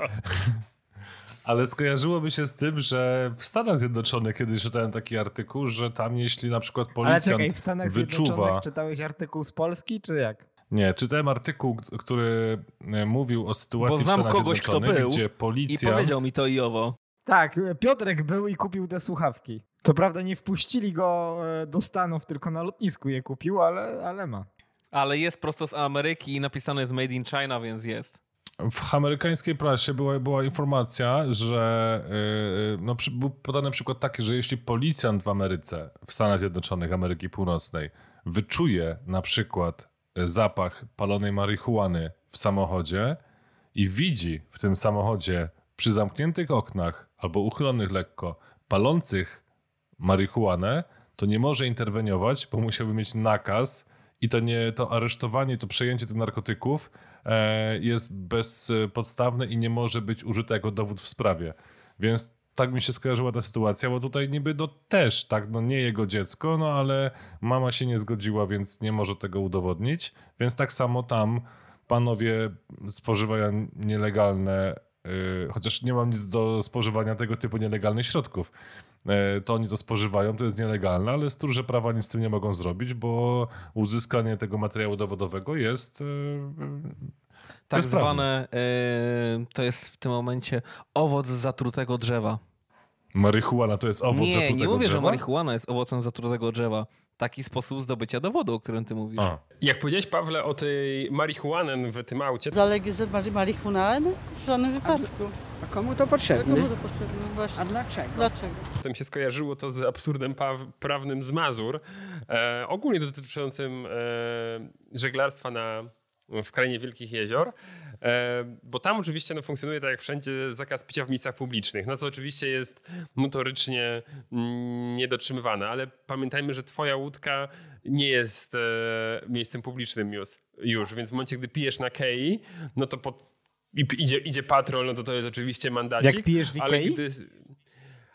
Ale skojarzyłoby się z tym, że w Stanach Zjednoczonych kiedyś czytałem taki artykuł, że tam jeśli na przykład policjant Ale czekaj, w Stanach wyczuwa... Zjednoczonych czytałeś artykuł z Polski, czy jak? Nie, czytałem artykuł, który mówił o sytuacji Bo znam kogoś, kto był gdzie policjant... i powiedział mi to i owo. Tak, Piotrek był i kupił te słuchawki. To prawda nie wpuścili go e, do Stanów, tylko na lotnisku je kupił, ale, ale ma. Ale jest prosto z Ameryki i napisane jest Made in China, więc jest. W amerykańskiej prasie była, była informacja, że yy, no, przy, był podany przykład taki, że jeśli policjant w Ameryce, w Stanach Zjednoczonych Ameryki Północnej, wyczuje na przykład zapach palonej marihuany w samochodzie i widzi w tym samochodzie przy zamkniętych oknach albo uchylonych lekko palących marihuanę, to nie może interweniować, bo musiałby mieć nakaz i to nie to aresztowanie, to przejęcie tych narkotyków jest bezpodstawne i nie może być użyte jako dowód w sprawie. Więc tak mi się skojarzyła ta sytuacja, bo tutaj niby no też, tak, no nie jego dziecko, no ale mama się nie zgodziła, więc nie może tego udowodnić, więc tak samo tam panowie spożywają nielegalne, yy, chociaż nie mam nic do spożywania tego typu nielegalnych środków, to oni to spożywają, to jest nielegalne, ale stróże prawa nic z tym nie mogą zrobić, bo uzyskanie tego materiału dowodowego jest... Yy, Tak bezprawne. zwane, y, to jest w tym momencie owoc zatrutego drzewa. Marihuana to jest owoc nie, nie mówię, drzewa? że marihuana jest owocem zatrutego drzewa. Taki sposób zdobycia dowodu, o którym ty mówisz. A, Jak powiedziałeś, Pawle, o tej marihuanen w tym aucie, Zalegalizować marihuanę? W żadnym wypadku. A komu to A potrzebne? komu to potrzebne? A Właśnie. dlaczego? Dlaczego? to mi się skojarzyło to z absurdem pa- prawnym z Mazur, e, ogólnie dotyczącym e, żeglarstwa na, w krainie Wielkich Jezior, e, bo tam oczywiście no, funkcjonuje tak jak wszędzie zakaz picia w miejscach publicznych, no co oczywiście jest notorycznie mm, niedotrzymywane, ale pamiętajmy, że twoja łódka nie jest e, miejscem publicznym już, już, więc w momencie, gdy pijesz na kei, no to pod, i idzie, idzie patrol, no to to jest oczywiście mandacik. Jak pijesz w ale Ikei? gdy,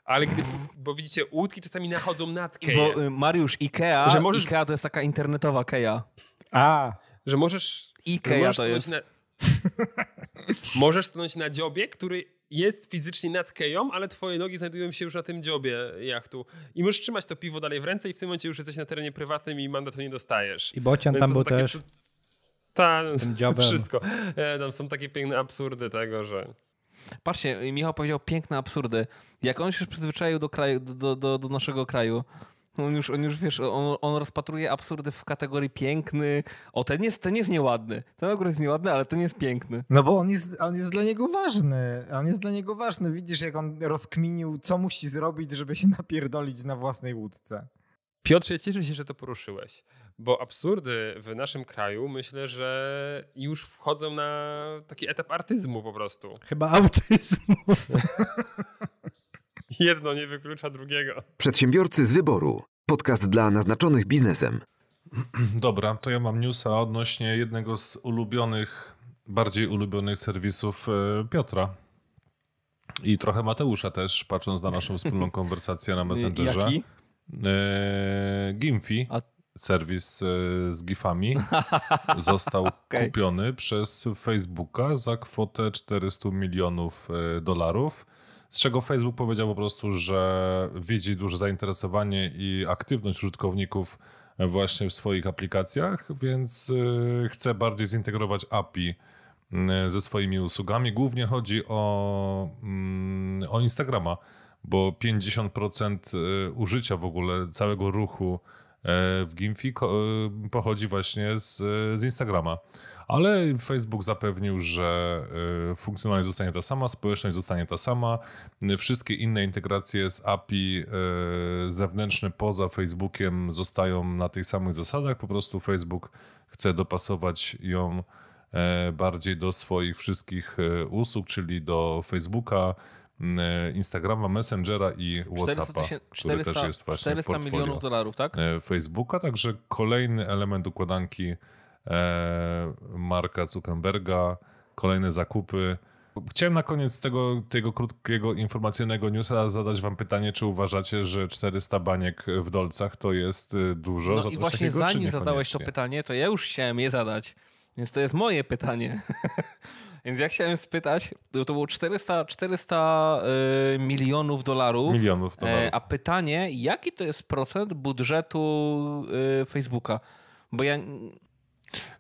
ale gdy, bo widzicie, łódki czasami nachodzą nad keję, Bo y, Mariusz, Ikea, Że możesz- Ikea to jest taka internetowa Keja. A, że możesz, że Ikea możesz to stanąć jest. na, <laughs> możesz stanąć na dziobie, który jest fizycznie nad keją, ale twoje nogi znajdują się już na tym dziobie jachtu. I możesz trzymać to piwo dalej w ręce i w tym momencie już jesteś na terenie prywatnym i mandatu nie dostajesz. I Bocian Więc tam był takie też. Ta, tym <laughs> dziobem. wszystko. E, Tam są takie piękne absurdy tego, że... Patrzcie, Michał powiedział piękne absurdy. Jak on się już przyzwyczaił do, kraju, do, do, do naszego kraju, on już, on już wiesz, on, on rozpatruje absurdy w kategorii piękny. O, ten jest, ten jest nieładny. Ten akurat jest nieładny, ale ten jest piękny. no bo on jest, on jest dla niego ważny. On jest dla niego ważny. Widzisz, jak on rozkminił, co musi zrobić, żeby się napierdolić na własnej łódce. Piotrze, cieszę się, że to poruszyłeś, bo absurdy w naszym kraju myślę, że już wchodzą na taki etap artyzmu po prostu. Chyba autyzmu. <laughs> Jedno nie wyklucza drugiego. Przedsiębiorcy z wyboru. Podcast dla naznaczonych biznesem. <clears throat> Dobra, to ja mam newsa odnośnie jednego z ulubionych, bardziej ulubionych serwisów e, Piotra. I trochę Mateusza też, patrząc na naszą wspólną <laughs> konwersację na Messengerze. Jaki? E, Gimfi, A- serwis e, z gifami, <laughs> został Okej. kupiony przez Facebooka za kwotę 400 milionów dolarów. Z czego Facebook powiedział po prostu, że widzi duże zainteresowanie i aktywność użytkowników właśnie w swoich aplikacjach, więc e, chce bardziej zintegrować API mm, ze swoimi usługami. Głównie chodzi o, mm, o Instagrama, bo 50% y, użycia w ogóle całego ruchu w Gimfi e, pochodzi właśnie z, z Instagrama. Ale Facebook zapewnił, że e, funkcjonalność zostanie ta sama, społeczność zostanie ta sama. Wszystkie inne integracje z API e, zewnętrzne poza Facebookiem zostają na tych samych zasadach. Po prostu Facebook chce dopasować ją e, bardziej do swoich wszystkich e, usług, czyli do Facebooka, e, Instagrama, Messengera i 400, Whatsappa, tysię- który 400, też jest właśnie 400 w portfolio milionów dolarów, tak? e, Facebooka, także kolejny element układanki e, Marka Zuckerberga, kolejne zakupy. Chciałem na koniec tego, tego krótkiego informacyjnego newsa zadać wam pytanie, czy uważacie, że 400 baniek w dolcach to jest e, dużo No za i właśnie takiego, zanim zadałeś to pytanie, to ja już chciałem je zadać. Więc to jest moje pytanie. <laughs> Więc ja chciałem spytać, to było 400, 400 y, milionów dolarów. Milionów dolarów. E, a pytanie, jaki to jest procent budżetu y, Facebooka? Bo ja.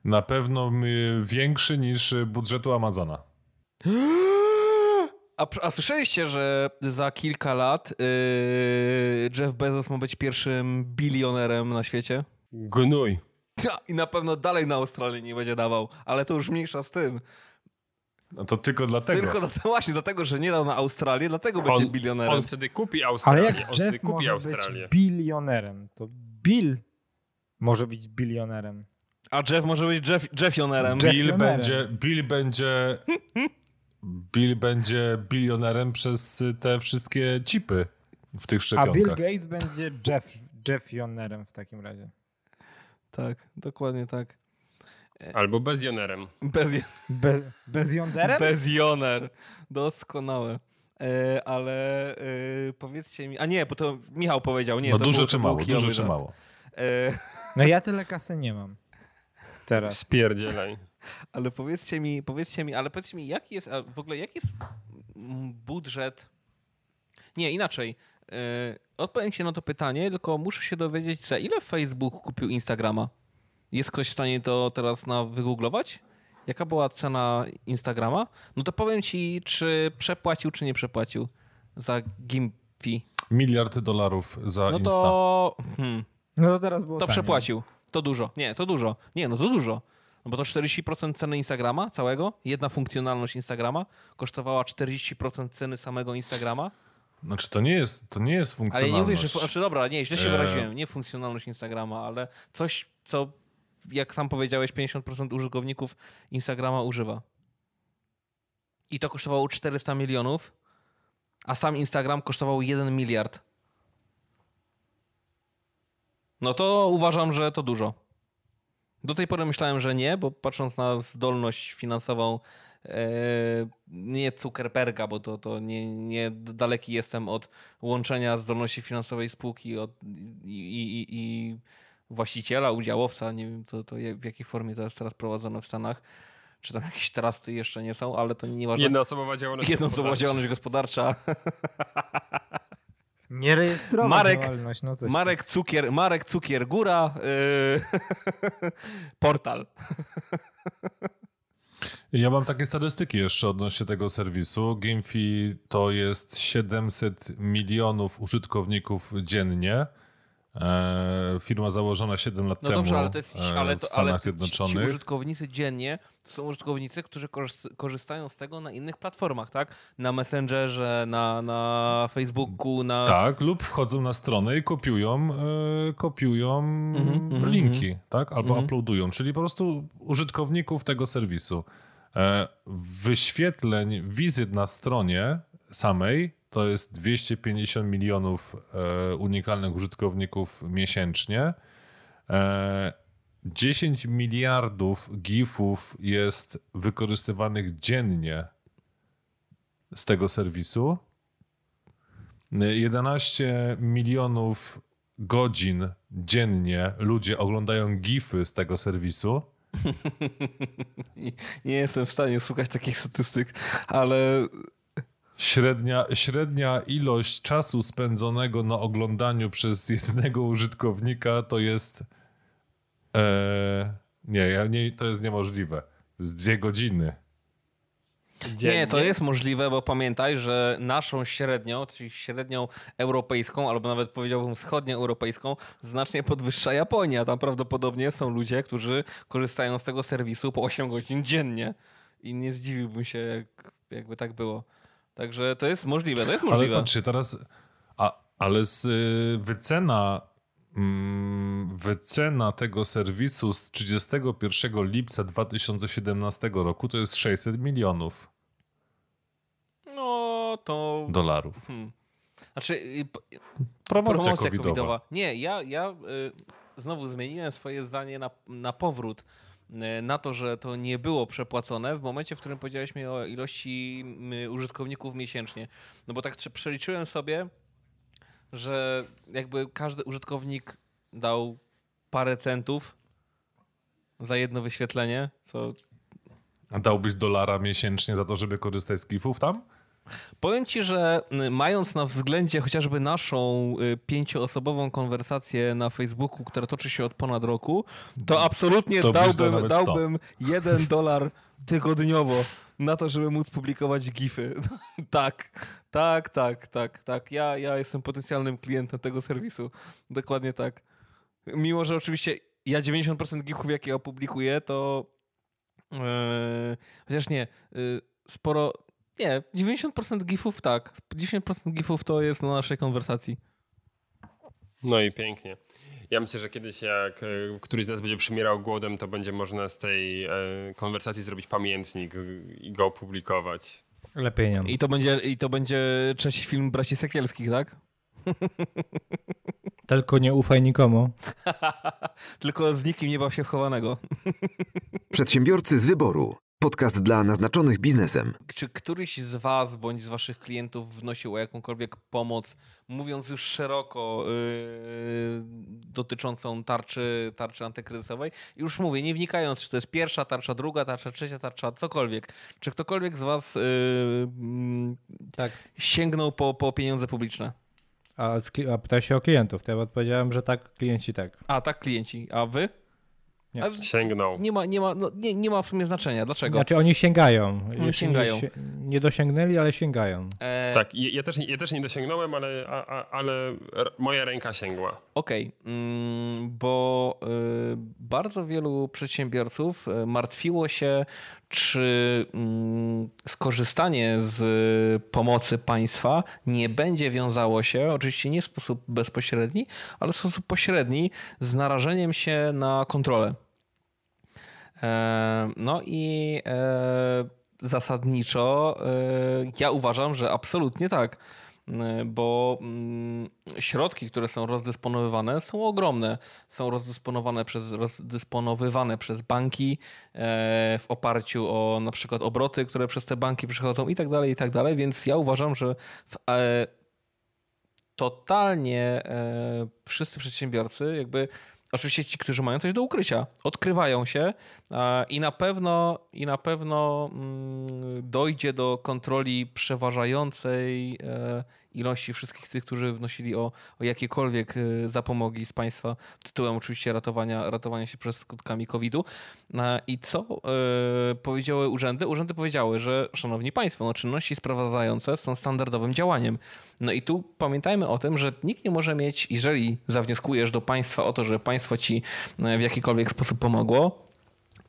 Na pewno y, większy niż budżetu Amazona. A, a słyszeliście, że za kilka lat y, Jeff Bezos ma być pierwszym bilionerem na świecie? Gnój. I na pewno dalej na Australii nie będzie dawał, ale to już mniejsza z tym. No to tylko dlatego. Tylko do, <laughs> właśnie dlatego, że nie dał na Australię, dlatego będzie On, bilionerem. on wtedy kupi Ale Australię. jak on wtedy Jeff kupi może Australię. być bilionerem, to Bill może być bilionerem. A Jeff może być Jeff, Jeffionerem. Jeff- Bill będzie, Bill będzie Bill będzie bilionerem przez te wszystkie chipy w tych A szczepionkach. Bill Gates będzie Jeff, Jeffionerem w takim razie. Tak, dokładnie tak. Albo bezjonerem. Bez, Be, bezjonderem? bezjoner. Doskonałe. e, ale e, powiedzcie mi... A nie, bo to Michał powiedział. Nie, no to dużo był, czy mało, dużo czy mało. E, No ja tyle kasy nie mam. Teraz. Spierdzielaj. ale powiedzcie mi, powiedzcie mi, ale powiedzcie mi, jaki jest, a w ogóle jaki jest budżet... Nie, inaczej. E, odpowiem ci na to pytanie, tylko muszę się dowiedzieć, za ile Facebook kupił Instagrama? Jest ktoś w stanie to teraz na wygooglować? Jaka była cena Instagrama? No to powiem ci, czy przepłacił, czy nie przepłacił za Gimfi. Miliard dolarów za No Insta. to... Hmm, No to teraz było to taniej. przepłacił. To dużo. Nie, to dużo. Nie, no to dużo. No bo to 40% ceny Instagrama całego, jedna funkcjonalność Instagrama kosztowała 40% ceny samego Instagrama. Znaczy to nie jest, to nie jest Ale funkcjonalność. nie mówię, że... Znaczy dobra, nie, źle się E. wyraziłem. Nie funkcjonalność Instagrama, ale coś, co jak sam powiedziałeś, 50% użytkowników Instagrama używa. I to kosztowało 400 milionów, a sam Instagram kosztował 1 miliard. No to uważam, że to dużo. Do tej pory myślałem, że nie, bo patrząc na zdolność finansową e, nie Zuckerberga, bo to, to nie, nie daleki jestem od łączenia zdolności finansowej spółki od, i, i, i właściciela, udziałowca. Nie wiem, to, to w jakiej formie to jest teraz prowadzone w Stanach. Czy tam jakieś trusty jeszcze nie są, ale to nie ważne. Jednoosobowa działalność Jednoosobowa gospodarcza. działalność gospodarcza. <laughs> Nie rejestrować Marek- działalność, no coś Marek Cukier, Marek Cukier Góra, yy, <laughs> portal. <laughs> Ja mam takie statystyki jeszcze odnośnie tego serwisu. GameFi to jest 700 milionów użytkowników dziennie. E, firma założona 7 lat No temu dobrze, ale to jest, e, ale, w to, Stanach ale ci- ci Zjednoczonych. użytkownicy dziennie to są użytkownicy, którzy korzyst- korzystają z tego na innych platformach, tak? Na Messengerze, na, na Facebooku, na... Tak, lub wchodzą na stronę i kopiują, e, kopiują mhm, linki, tak? Albo Mhm. uploadują, czyli po prostu użytkowników tego serwisu. E, wyświetleń wizyt na stronie samej to jest 250 milionów e, unikalnych użytkowników miesięcznie. E, 10 miliardów gifów jest wykorzystywanych dziennie z tego serwisu. 11 milionów godzin dziennie ludzie oglądają gify z tego serwisu. <laughs> Nie, nie jestem w stanie szukać takich statystyk, ale Średnia, średnia ilość czasu spędzonego na oglądaniu przez jednego użytkownika to jest. E, nie, ja nie, to jest niemożliwe. Jest dwie godziny. Nie, to jest możliwe, bo pamiętaj, że naszą średnią, czyli średnią europejską, albo nawet powiedziałbym wschodnioeuropejską, znacznie podwyższa Japonia. Tam prawdopodobnie są ludzie, którzy korzystają z tego serwisu po 8 godzin dziennie. I nie zdziwiłbym się, jak, jakby tak było. Także to jest możliwe, to jest Ale możliwe. patrzcie, teraz. A, ale z y, wycena. mm, Wycena tego serwisu z 31 lipca 2017 roku to jest 600 milionów No to... dolarów. Hmm. Znaczy, Promocja, promocja covidowa. covidowa. Nie, ja, ja y, znowu zmieniłem swoje zdanie na, na powrót na to, że to nie było przepłacone w momencie, w którym powiedziałeś mi o ilości użytkowników miesięcznie. No bo tak prze- przeliczyłem sobie, że jakby każdy użytkownik dał parę centów za jedno wyświetlenie, co A dałbyś dolara miesięcznie za to, żeby korzystać z gifów tam? Powiem ci, że y, mając na względzie chociażby naszą y, pięcioosobową konwersację na Facebooku, która toczy się od ponad roku, to absolutnie To dałbym, nawet 100. dałbym jeden dolar tygodniowo na to, żeby móc publikować gify. <laughs> tak, tak, tak, tak, tak. Ja, ja jestem potencjalnym klientem tego serwisu. Dokładnie tak. Mimo, że oczywiście ja 90% gifów, jakie opublikuję, to yy, chociaż nie, yy, sporo nie, 90% gifów tak. 90% gifów to jest na naszej konwersacji. No i pięknie. Ja myślę, że kiedyś jak e, któryś z nas będzie przymierał głodem, to będzie można z tej e, konwersacji zrobić pamiętnik i go opublikować. Lepiej nie. I to będzie, i to będzie trzeci film Braci Sekielskich, tak? <laughs> Tylko nie ufaj nikomu. <laughs> Tylko z nikim nie bał się wchowanego. Przedsiębiorcy z wyboru. Podcast dla naznaczonych biznesem. Czy któryś z Was bądź z Waszych klientów wnosił o jakąkolwiek pomoc, mówiąc już szeroko, yy, dotyczącą tarczy, tarczy antykryzysowej? Już mówię, nie wnikając, czy to jest pierwsza tarcza, druga tarcza, trzecia tarcza, cokolwiek. Czy ktokolwiek z Was yy, mm, Tak. sięgnął po, po pieniądze publiczne? A, a pytaj się o klientów. To ja odpowiedziałem, że tak, klienci tak. A tak, klienci. A Wy? Nie. A Sięgnął. nie, ma, nie, ma, no, nie, nie ma w sumie znaczenia. Dlaczego? Znaczy oni sięgają. Jeszcze sięgają. Nie, nie dosięgnęli, ale sięgają. E, Tak, ja też, ja też nie dosięgnąłem, ale, a, a, ale moja ręka sięgła. Okej, mm, bo y, bardzo wielu przedsiębiorców y, martwiło się, czy mm, skorzystanie z pomocy państwa nie będzie wiązało się, oczywiście nie w sposób bezpośredni, ale w sposób pośredni, z narażeniem się na kontrolę. E, No i e, zasadniczo e, ja uważam, że absolutnie tak, bo mm, środki, które są rozdysponowywane, są ogromne. Są rozdysponowane przez, rozdysponowywane przez banki w oparciu o na przykład obroty, które przez te banki przychodzą i tak dalej, i tak dalej, więc ja uważam, że w, totalnie wszyscy przedsiębiorcy jakby Oczywiście ci, którzy mają coś do ukrycia, odkrywają się i na pewno, i na pewno mm, dojdzie do kontroli przeważającej e, ilości wszystkich tych, którzy wnosili o, o jakiekolwiek e, zapomogi z państwa tytułem oczywiście ratowania, ratowania się przed skutkami COVID-u. E, I co e, powiedziały urzędy? Urzędy powiedziały, że szanowni państwo, no, czynności sprowadzające są standardowym działaniem. No i tu pamiętajmy o tym, że nikt nie może mieć, jeżeli zawnioskujesz do państwa o to, że państwo ci e, w jakikolwiek sposób pomogło,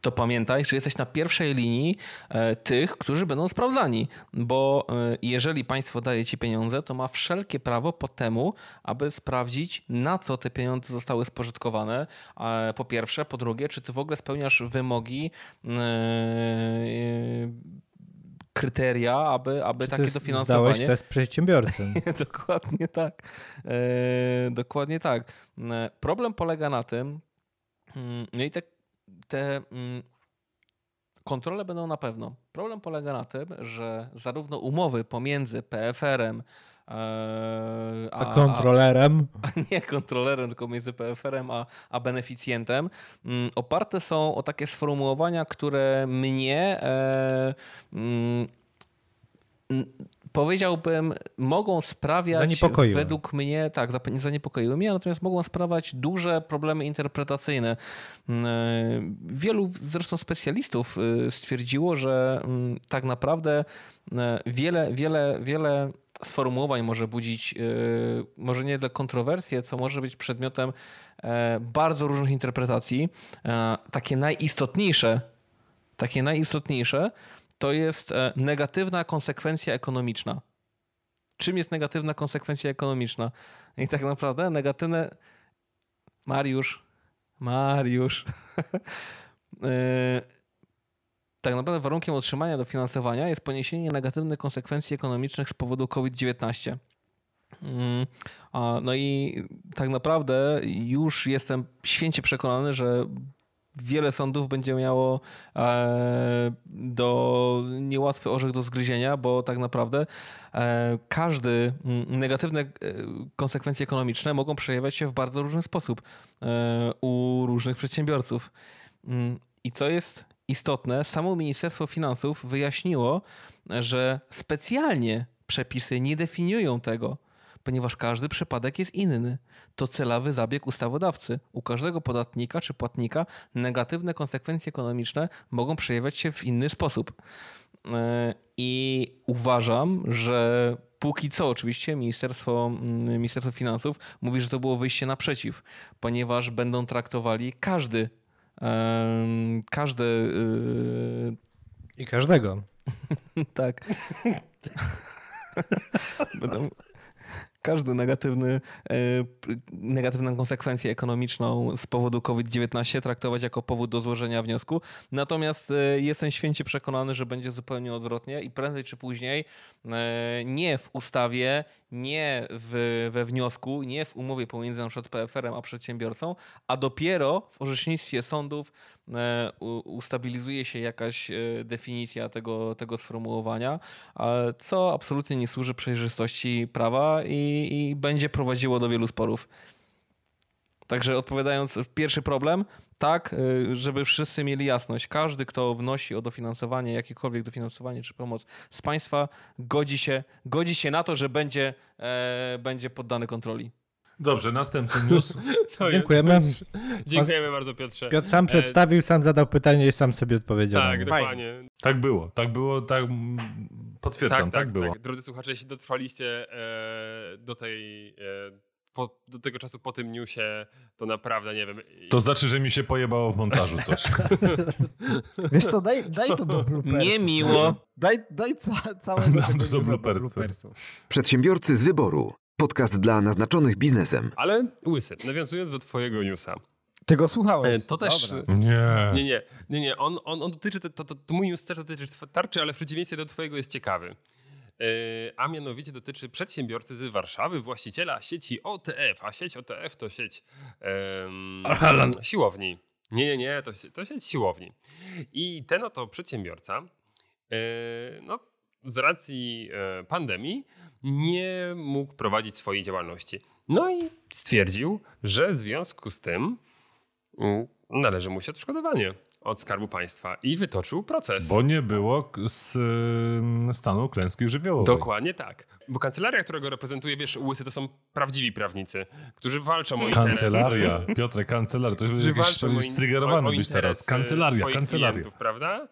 to pamiętaj, że jesteś na pierwszej linii e, tych, którzy będą sprawdzani, bo e, jeżeli państwo daje ci pieniądze, to ma wszelkie prawo po temu, aby sprawdzić, na co te pieniądze zostały spożytkowane. Po pierwsze, po drugie, czy ty w ogóle spełniasz wymogi e, kryteria, aby, aby Czy takie ty dofinansowanie. Zdałeś test przedsiębiorcy. <laughs> dokładnie tak. E, dokładnie tak. Problem polega na tym, mm, no i te, te mm, kontrole będą na pewno. Problem polega na tym, że zarówno umowy pomiędzy PFR-em e, A kontrolerem. a <laughs> nie kontrolerem, tylko między PFR-em a, a beneficjentem, mm, oparte są o takie sformułowania, które mnie e, mm, powiedziałbym, mogą sprawiać według mnie, tak, zaniepokoiły mnie, natomiast mogą sprawiać duże problemy interpretacyjne. Mm, e, Wielu zresztą specjalistów y, stwierdziło, że mm, tak naprawdę e, wiele, wiele, wiele sformułowań może budzić, y, może nie tyle kontrowersje, co może być przedmiotem e, bardzo różnych interpretacji. Takie najistotniejsze, takie najistotniejsze to jest e, negatywna konsekwencja ekonomiczna. Czym jest negatywna konsekwencja ekonomiczna? I tak naprawdę negatywne. Mariusz, Mariusz. <laughs> E, tak naprawdę warunkiem otrzymania dofinansowania jest poniesienie negatywnych konsekwencji ekonomicznych z powodu COVID-19. Mm, No i tak naprawdę już jestem święcie przekonany, że wiele sądów będzie miało e, do niełatwy orzech do zgryzienia, bo tak naprawdę e, każdy mm, negatywne e, konsekwencje ekonomiczne mogą przejawiać się w bardzo różny sposób u różnych przedsiębiorców. Mm, I co jest istotne, samo Ministerstwo Finansów wyjaśniło, że specjalnie przepisy nie definiują tego, ponieważ każdy przypadek jest inny. To celowy zabieg ustawodawcy. U każdego podatnika czy płatnika negatywne konsekwencje ekonomiczne mogą przejawiać się w inny sposób. E, I uważam, że póki co oczywiście Ministerstwo, mm, Ministerstwo Finansów mówi, że to było wyjście naprzeciw, ponieważ będą traktowali każdy każdy y, I każdego. <laughs> tak. <laughs> Będą każdy negatywny, e, negatywną konsekwencję ekonomiczną z powodu COVID-19 traktować jako powód do złożenia wniosku. Natomiast e, jestem święcie przekonany, że będzie zupełnie odwrotnie i prędzej czy później nie w ustawie, nie w, we wniosku, nie w umowie pomiędzy przykład PFR-em a przedsiębiorcą, a dopiero w orzecznictwie sądów e, ustabilizuje się jakaś e, definicja tego, tego sformułowania, co absolutnie nie służy przejrzystości prawa i, i będzie prowadziło do wielu sporów. Także odpowiadając, pierwszy problem, tak, y, żeby wszyscy mieli jasność. Każdy, kto wnosi o dofinansowanie, jakiekolwiek dofinansowanie czy pomoc z państwa, godzi się, godzi się na to, że będzie, e, będzie poddany kontroli. Dobrze, następny news. <laughs> Dziękujemy. Dziękujemy bardzo, Piotrze. Piotr sam e, przedstawił, sam zadał pytanie i sam sobie odpowiedział. Tak, dokładnie. Tak było, tak było, tak potwierdzam, tak, tak, tak było. Tak. Drodzy słuchacze, jeśli dotrwaliście e, do tej e, po, do tego czasu po tym newsie to naprawdę nie wiem. To znaczy, że mi się pojebało w montażu coś. <laughs> Wiesz co, daj, daj to do bloopersów. Niemiło. Daj, daj ca, całego tego do, bloopersów. bloopersów. Przedsiębiorcy z wyboru. Podcast dla naznaczonych biznesem. Ale łysy, nawiązując do twojego newsa. Tego słuchałeś. To też. Nie. Nie, nie, nie, nie. On, on, on dotyczy, to, to, to mój news też dotyczy tarczy, ale w przeciwieństwie do twojego jest ciekawy. E, a mianowicie dotyczy przedsiębiorcy z Warszawy, właściciela sieci OTF, a sieć OTF to sieć um, siłowni. Nie, nie, nie, to, to sieć siłowni. I ten oto przedsiębiorca, e, no, z racji e, pandemii, nie mógł prowadzić swojej działalności. No i stwierdził, że w związku z tym mm, należy mu się odszkodowanie od Skarbu Państwa i wytoczył proces. Bo nie było z stanu klęski żywiołowej. Dokładnie tak. Bo kancelaria, która go reprezentuje, wiesz, łysy to są prawdziwi prawnicy, którzy walczą o interes. Kancelaria, Piotrze, kancelaria. To jest jakiś strygerowany być teraz. Kancelaria, kancelaria. Klientów, prawda?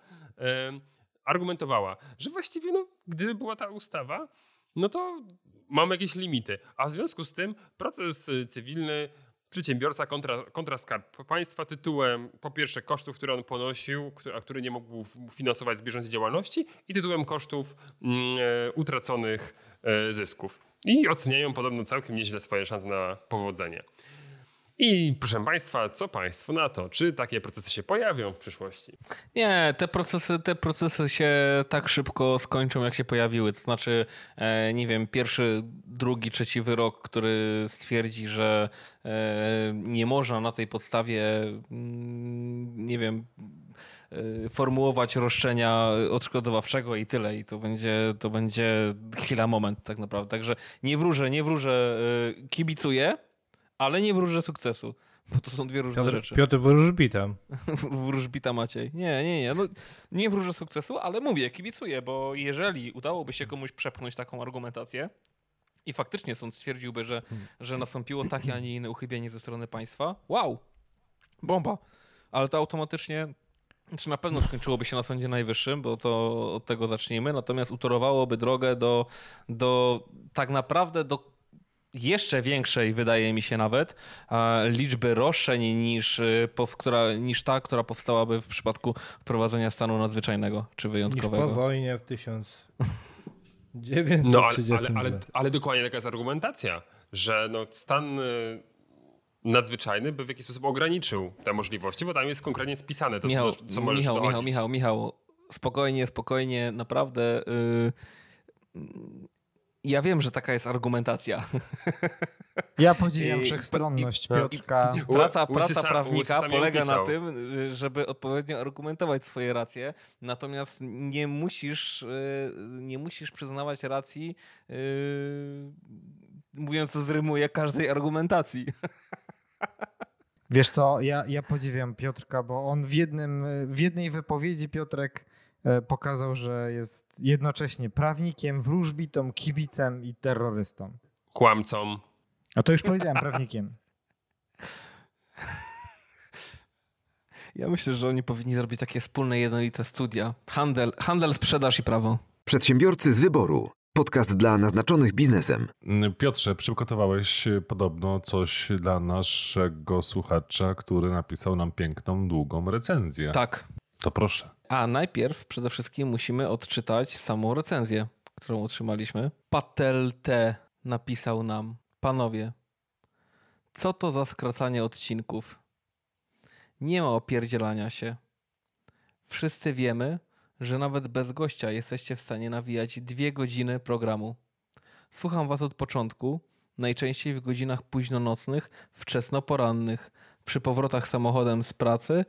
argumentowała, że właściwie, no, gdyby była ta ustawa, no to mamy jakieś limity. A w związku z tym proces y, cywilny przedsiębiorca kontra, kontra skarb państwa tytułem po pierwsze kosztów, które on ponosił, a który nie mógł finansować z bieżącej działalności i tytułem kosztów mm, e, utraconych e, zysków. I oceniają podobno całkiem nieźle swoje szanse na powodzenie. I proszę Państwa, co Państwo na to? Czy takie procesy się pojawią w przyszłości? Nie, te procesy, te procesy się tak szybko skończą, jak się pojawiły. To znaczy, e, nie wiem, pierwszy, drugi, trzeci wyrok, który stwierdzi, że e, nie można na tej podstawie, mm, nie wiem, e, formułować roszczenia odszkodowawczego i tyle. I to będzie, to będzie chwila, moment tak naprawdę. Także nie wróżę, nie wróżę, kibicuję ale nie wróżę sukcesu. Bo to są dwie różne Piotr, rzeczy. Piotr wróżbita. <laughs> wróżbita Maciej. Nie, nie, nie. No, nie wróżę sukcesu, ale mówię, kibicuję, bo jeżeli udałoby się komuś przepchnąć taką argumentację i faktycznie sąd stwierdziłby, że, że nastąpiło takie, a nie inne uchybienie ze strony państwa, wow, bomba. Ale to automatycznie czy na pewno skończyłoby się na Sądzie Najwyższym, bo to od tego zacznijmy, natomiast utorowałoby drogę do, do tak naprawdę do jeszcze większej, wydaje mi się nawet, liczby roszczeń niż, y, która, niż ta, która powstałaby w przypadku wprowadzenia stanu nadzwyczajnego czy wyjątkowego. Niż po wojnie w 1930 No ale, ale, ale, ale dokładnie taka jest argumentacja, że no, stan y, nadzwyczajny by w jakiś sposób ograniczył te możliwości, bo tam jest konkretnie spisane to, Michał, co, co możesz Michał, Michał, Michał, Michał, spokojnie, spokojnie, naprawdę... Yy ja wiem, że taka jest argumentacja. <laughs> Ja podziwiam wszechstronność Piotrka. Praca, praca prawnika polega na tym, żeby odpowiednio argumentować swoje racje, natomiast nie musisz, y, nie musisz przyznawać racji, yy, mówiąc co zrymuje każdej argumentacji. Wiesz co, ja, ja podziwiam Piotrka, bo on w, jednym, w jednej wypowiedzi Piotrek pokazał, że jest jednocześnie prawnikiem, wróżbitą, kibicem i terrorystą. Kłamcą. A to już powiedziałem, prawnikiem. <laughs> Ja myślę, że oni powinni zrobić takie wspólne, jednolite studia. Handel, handel sprzedaż i prawo. Przedsiębiorcy z wyboru. Podcast dla naznaczonych biznesem. Piotrze, przygotowałeś podobno coś dla naszego słuchacza, który napisał nam piękną, długą recenzję. Tak. To proszę. A najpierw przede wszystkim musimy odczytać samą recenzję, którą otrzymaliśmy. Patel T napisał nam: Panowie, co to za skracanie odcinków? Nie ma opierdzielania się. Wszyscy wiemy, że nawet bez gościa jesteście w stanie nawijać dwie godziny programu. Słucham was od początku, najczęściej w godzinach późnonocnych, wczesnoporannych, przy powrotach samochodem z pracy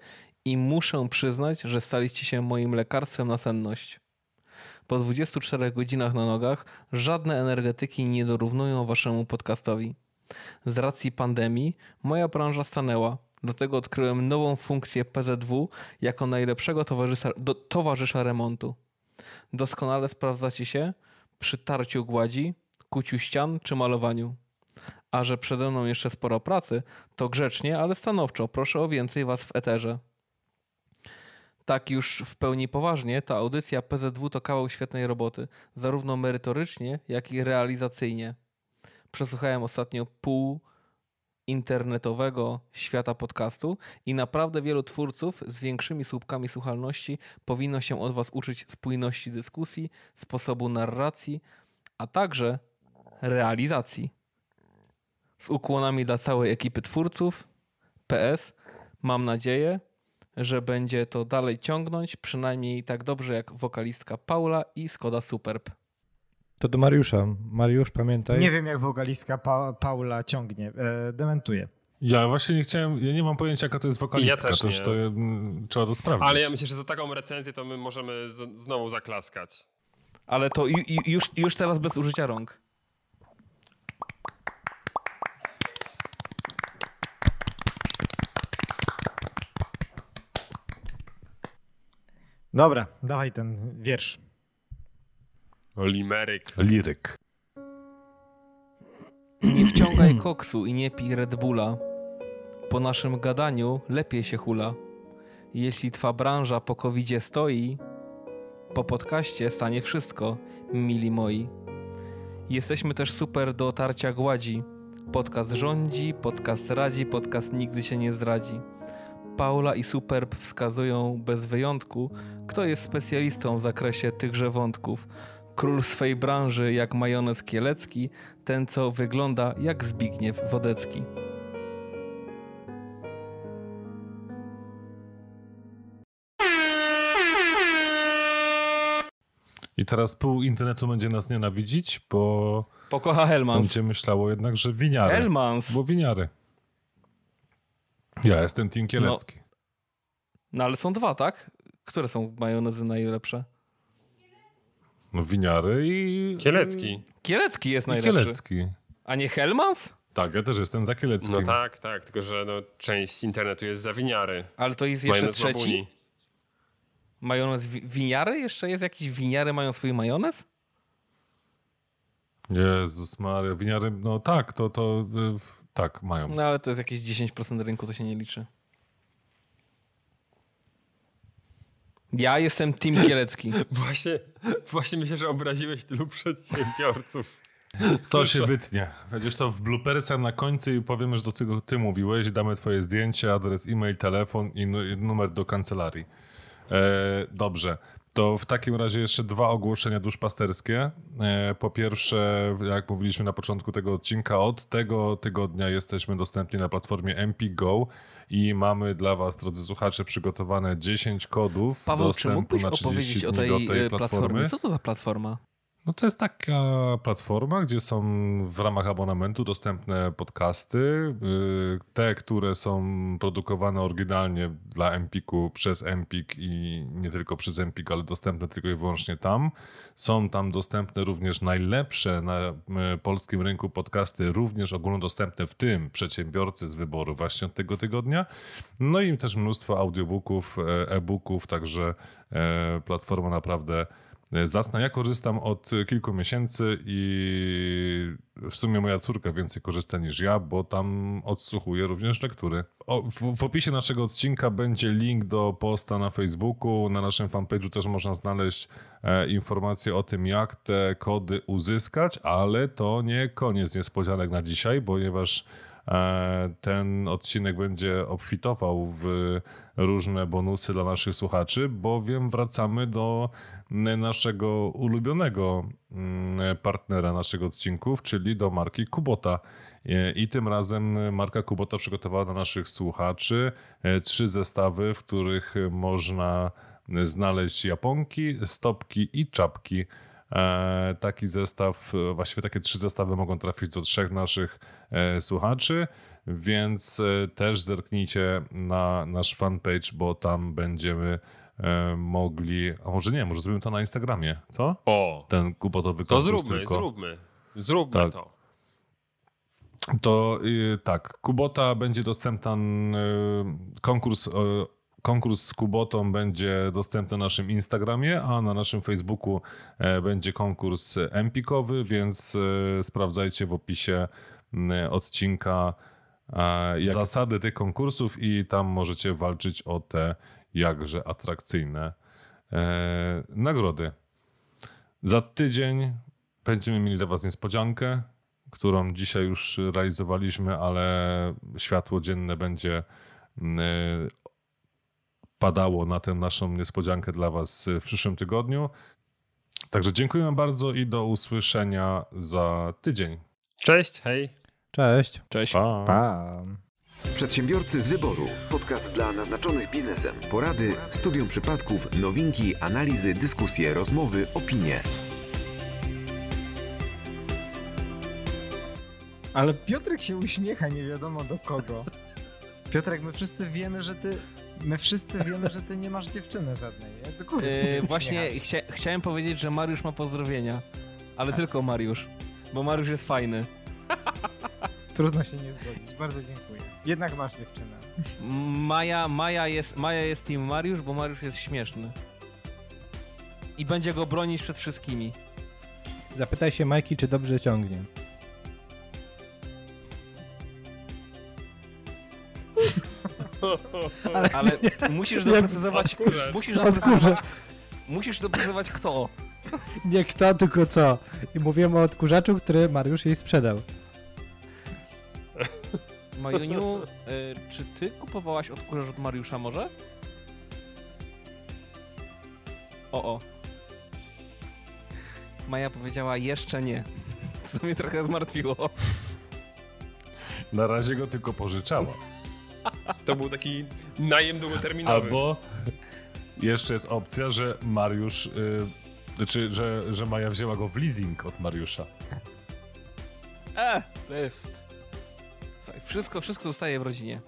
i muszę przyznać, że staliście się moim lekarstwem na senność. Po 24 godzinach na nogach żadne energetyki nie dorównują waszemu podcastowi. Z racji pandemii moja branża stanęła, dlatego odkryłem nową funkcję PZW jako najlepszego towarzysza, do, towarzysza remontu. Doskonale sprawdzacie się przy tarciu gładzi, kuciu ścian czy malowaniu. A że przede mną jeszcze sporo pracy, to grzecznie, ale stanowczo proszę o więcej was w eterze. Tak już w pełni poważnie, ta audycja PZW to kawał świetnej roboty, zarówno merytorycznie, jak i realizacyjnie. Przesłuchałem ostatnio pół internetowego świata podcastu i naprawdę wielu twórców z większymi słupkami słuchalności powinno się od Was uczyć spójności dyskusji, sposobu narracji, a także realizacji. Z ukłonami dla całej ekipy twórców. PS. Mam nadzieję, że będzie to dalej ciągnąć, przynajmniej tak dobrze jak wokalistka Paula i Skoda Superb. To do Mariusza. Mariusz, pamiętaj. Nie wiem, jak wokalistka pa Paula ciągnie. E, dementuję. Ja właśnie nie chciałem, ja nie mam pojęcia, jaka to jest wokalistka, Ja też to już nie. to mm, trzeba to sprawdzić. Ale ja myślę, że za taką recenzję to my możemy z, znowu zaklaskać. Ale to ju, ju, już, już teraz bez użycia rąk. Dobra, dawaj ten wiersz. Limeryk. Liryk. Nie wciągaj koksu i nie pij Red Bulla. Po naszym gadaniu lepiej się hula. Jeśli twa branża po covidzie stoi, po podcaście stanie wszystko, mili moi. Jesteśmy też super do otarcia gładzi. Podcast rządzi, podcast radzi, podcast nigdy się nie zdradzi. Paula i Superb wskazują bez wyjątku, kto jest specjalistą w zakresie tychże wątków. Król swej branży jak majonez kielecki, ten co wygląda jak Zbigniew Wodecki. I teraz pół internetu będzie nas nienawidzić, bo Pokocha Helmans. będzie myślało jednak, że winiary. Helmans! Bo winiary. Ja jestem Team Kielecki. No ale są dwa, tak? Które są majonezy najlepsze? No winiary i... Kielecki. Kielecki jest I najlepszy. Kielecki. A nie Helmans? Tak, ja też jestem za Kieleckim. No tak, tak, tylko że no, część internetu jest za winiary. Ale to jest jeszcze Majonez trzeci? babuni. Majonez wi- winiary? Jeszcze jest jakiś winiary mają swój majonez? Jezus Maria, winiary, no tak, to, to y, tak, mają. No ale to jest jakieś 10% rynku, to się nie liczy. Ja jestem Team Kielecki. <laughs> Właśnie, właśnie myślę, że obraziłeś tylu przedsiębiorców. <laughs> To się wytnie. Będziesz to w bloopersach na końcu i powiemy, że do tego ty mówiłeś, damy twoje zdjęcie, adres e-mail, telefon i nu- i numer do kancelarii. E, dobrze. To w takim razie jeszcze dwa ogłoszenia duszpasterskie. E, po pierwsze, jak mówiliśmy na początku tego odcinka, od tego tygodnia jesteśmy dostępni na platformie MPGO i mamy dla was, drodzy słuchacze, przygotowane 10 kodów Paweł, czy dostępu mógłbyś na 30 opowiedzieć o dni tej, do tej e, platformy. platformie? Co to za platforma? No to jest taka platforma, gdzie są w ramach abonamentu dostępne podcasty. yy, Te, które są produkowane oryginalnie dla Empiku przez Empik i nie tylko przez Empik, ale dostępne tylko i wyłącznie tam. Są tam dostępne również najlepsze na y, polskim rynku podcasty, również ogólnodostępne, w tym przedsiębiorcy z wyboru właśnie od tego tygodnia. No i też mnóstwo audiobooków, e, e-booków, także e, platforma naprawdę Zacna. Ja korzystam od kilku miesięcy i w sumie moja córka więcej korzysta niż ja, bo tam odsłuchuję również lektury. O, w, w opisie naszego odcinka będzie link do posta na Facebooku. Na naszym fanpage'u też można znaleźć e, informacje o tym, jak te kody uzyskać, ale to nie koniec niespodzianek na dzisiaj, ponieważ e, ten odcinek będzie obfitował w różne bonusy dla naszych słuchaczy, bowiem wracamy do naszego ulubionego mm, partnera naszych odcinków, czyli do marki Kubota. E, I tym razem marka Kubota przygotowała dla naszych słuchaczy e, trzy zestawy, w których można znaleźć japonki, stopki i czapki. E, taki zestaw, e, właściwie takie trzy zestawy mogą trafić do trzech naszych e, słuchaczy, więc też zerknijcie na nasz fanpage, bo tam będziemy mogli, a może nie, może zrobimy to na Instagramie, co? O, Ten kłopotowy to konkurs zróbmy, tylko. zróbmy. Zróbmy Tak. to. To y, tak, Kubota będzie dostępna, y, konkurs, konkurs z Kubotą będzie dostępny na naszym Instagramie, a na naszym Facebooku e, będzie konkurs empikowy, więc e, sprawdzajcie w opisie odcinka jak zasady tych konkursów i tam możecie walczyć o te jakże atrakcyjne e, nagrody. Za tydzień będziemy mieli dla Was niespodziankę, którą dzisiaj już realizowaliśmy, ale światło dzienne będzie padało na tę naszą niespodziankę dla Was w przyszłym tygodniu. Także dziękuję bardzo i do usłyszenia za tydzień. Cześć, hej. Cześć. Cześć. Pa. Pa. Przedsiębiorcy z wyboru. Podcast dla naznaczonych biznesem. Porady, studium przypadków, nowinki, analizy, dyskusje, rozmowy, opinie. Ale Piotrek się uśmiecha nie wiadomo do kogo. Piotrek, my wszyscy wiemy, że ty... My wszyscy wiemy, że ty nie masz dziewczyny żadnej. Do się Yy, właśnie chcia, chciałem powiedzieć, że Mariusz ma pozdrowienia. Ale tylko Mariusz. Bo Mariusz jest fajny. Trudno się nie zgodzić. Bardzo dziękuję. Jednak masz dziewczynę. Maja, Maja, jest, Maja jest team Mariusz, bo Mariusz jest śmieszny. I będzie go bronić przed wszystkimi. Zapytaj się Majki, czy dobrze ciągnie. Ale musisz doprecyzować, musisz doprecyzować, musisz doprecyzować kto. Nie kto, tylko co. I mówimy o odkurzaczu, który Mariusz jej sprzedał. Majuniu, y, czy ty kupowałaś odkurzacz od Mariusza może? O, o. Maja powiedziała jeszcze nie. <laughs> Co mnie trochę zmartwiło. Na razie go tylko pożyczała. To był taki najem długoterminowy. Albo jeszcze jest opcja, że Mariusz, yy, znaczy, że, że Maja wzięła go w leasing od Mariusza. E, to jest... Słuchaj, wszystko, wszystko zostaje w rodzinie.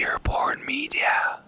Earborn Media.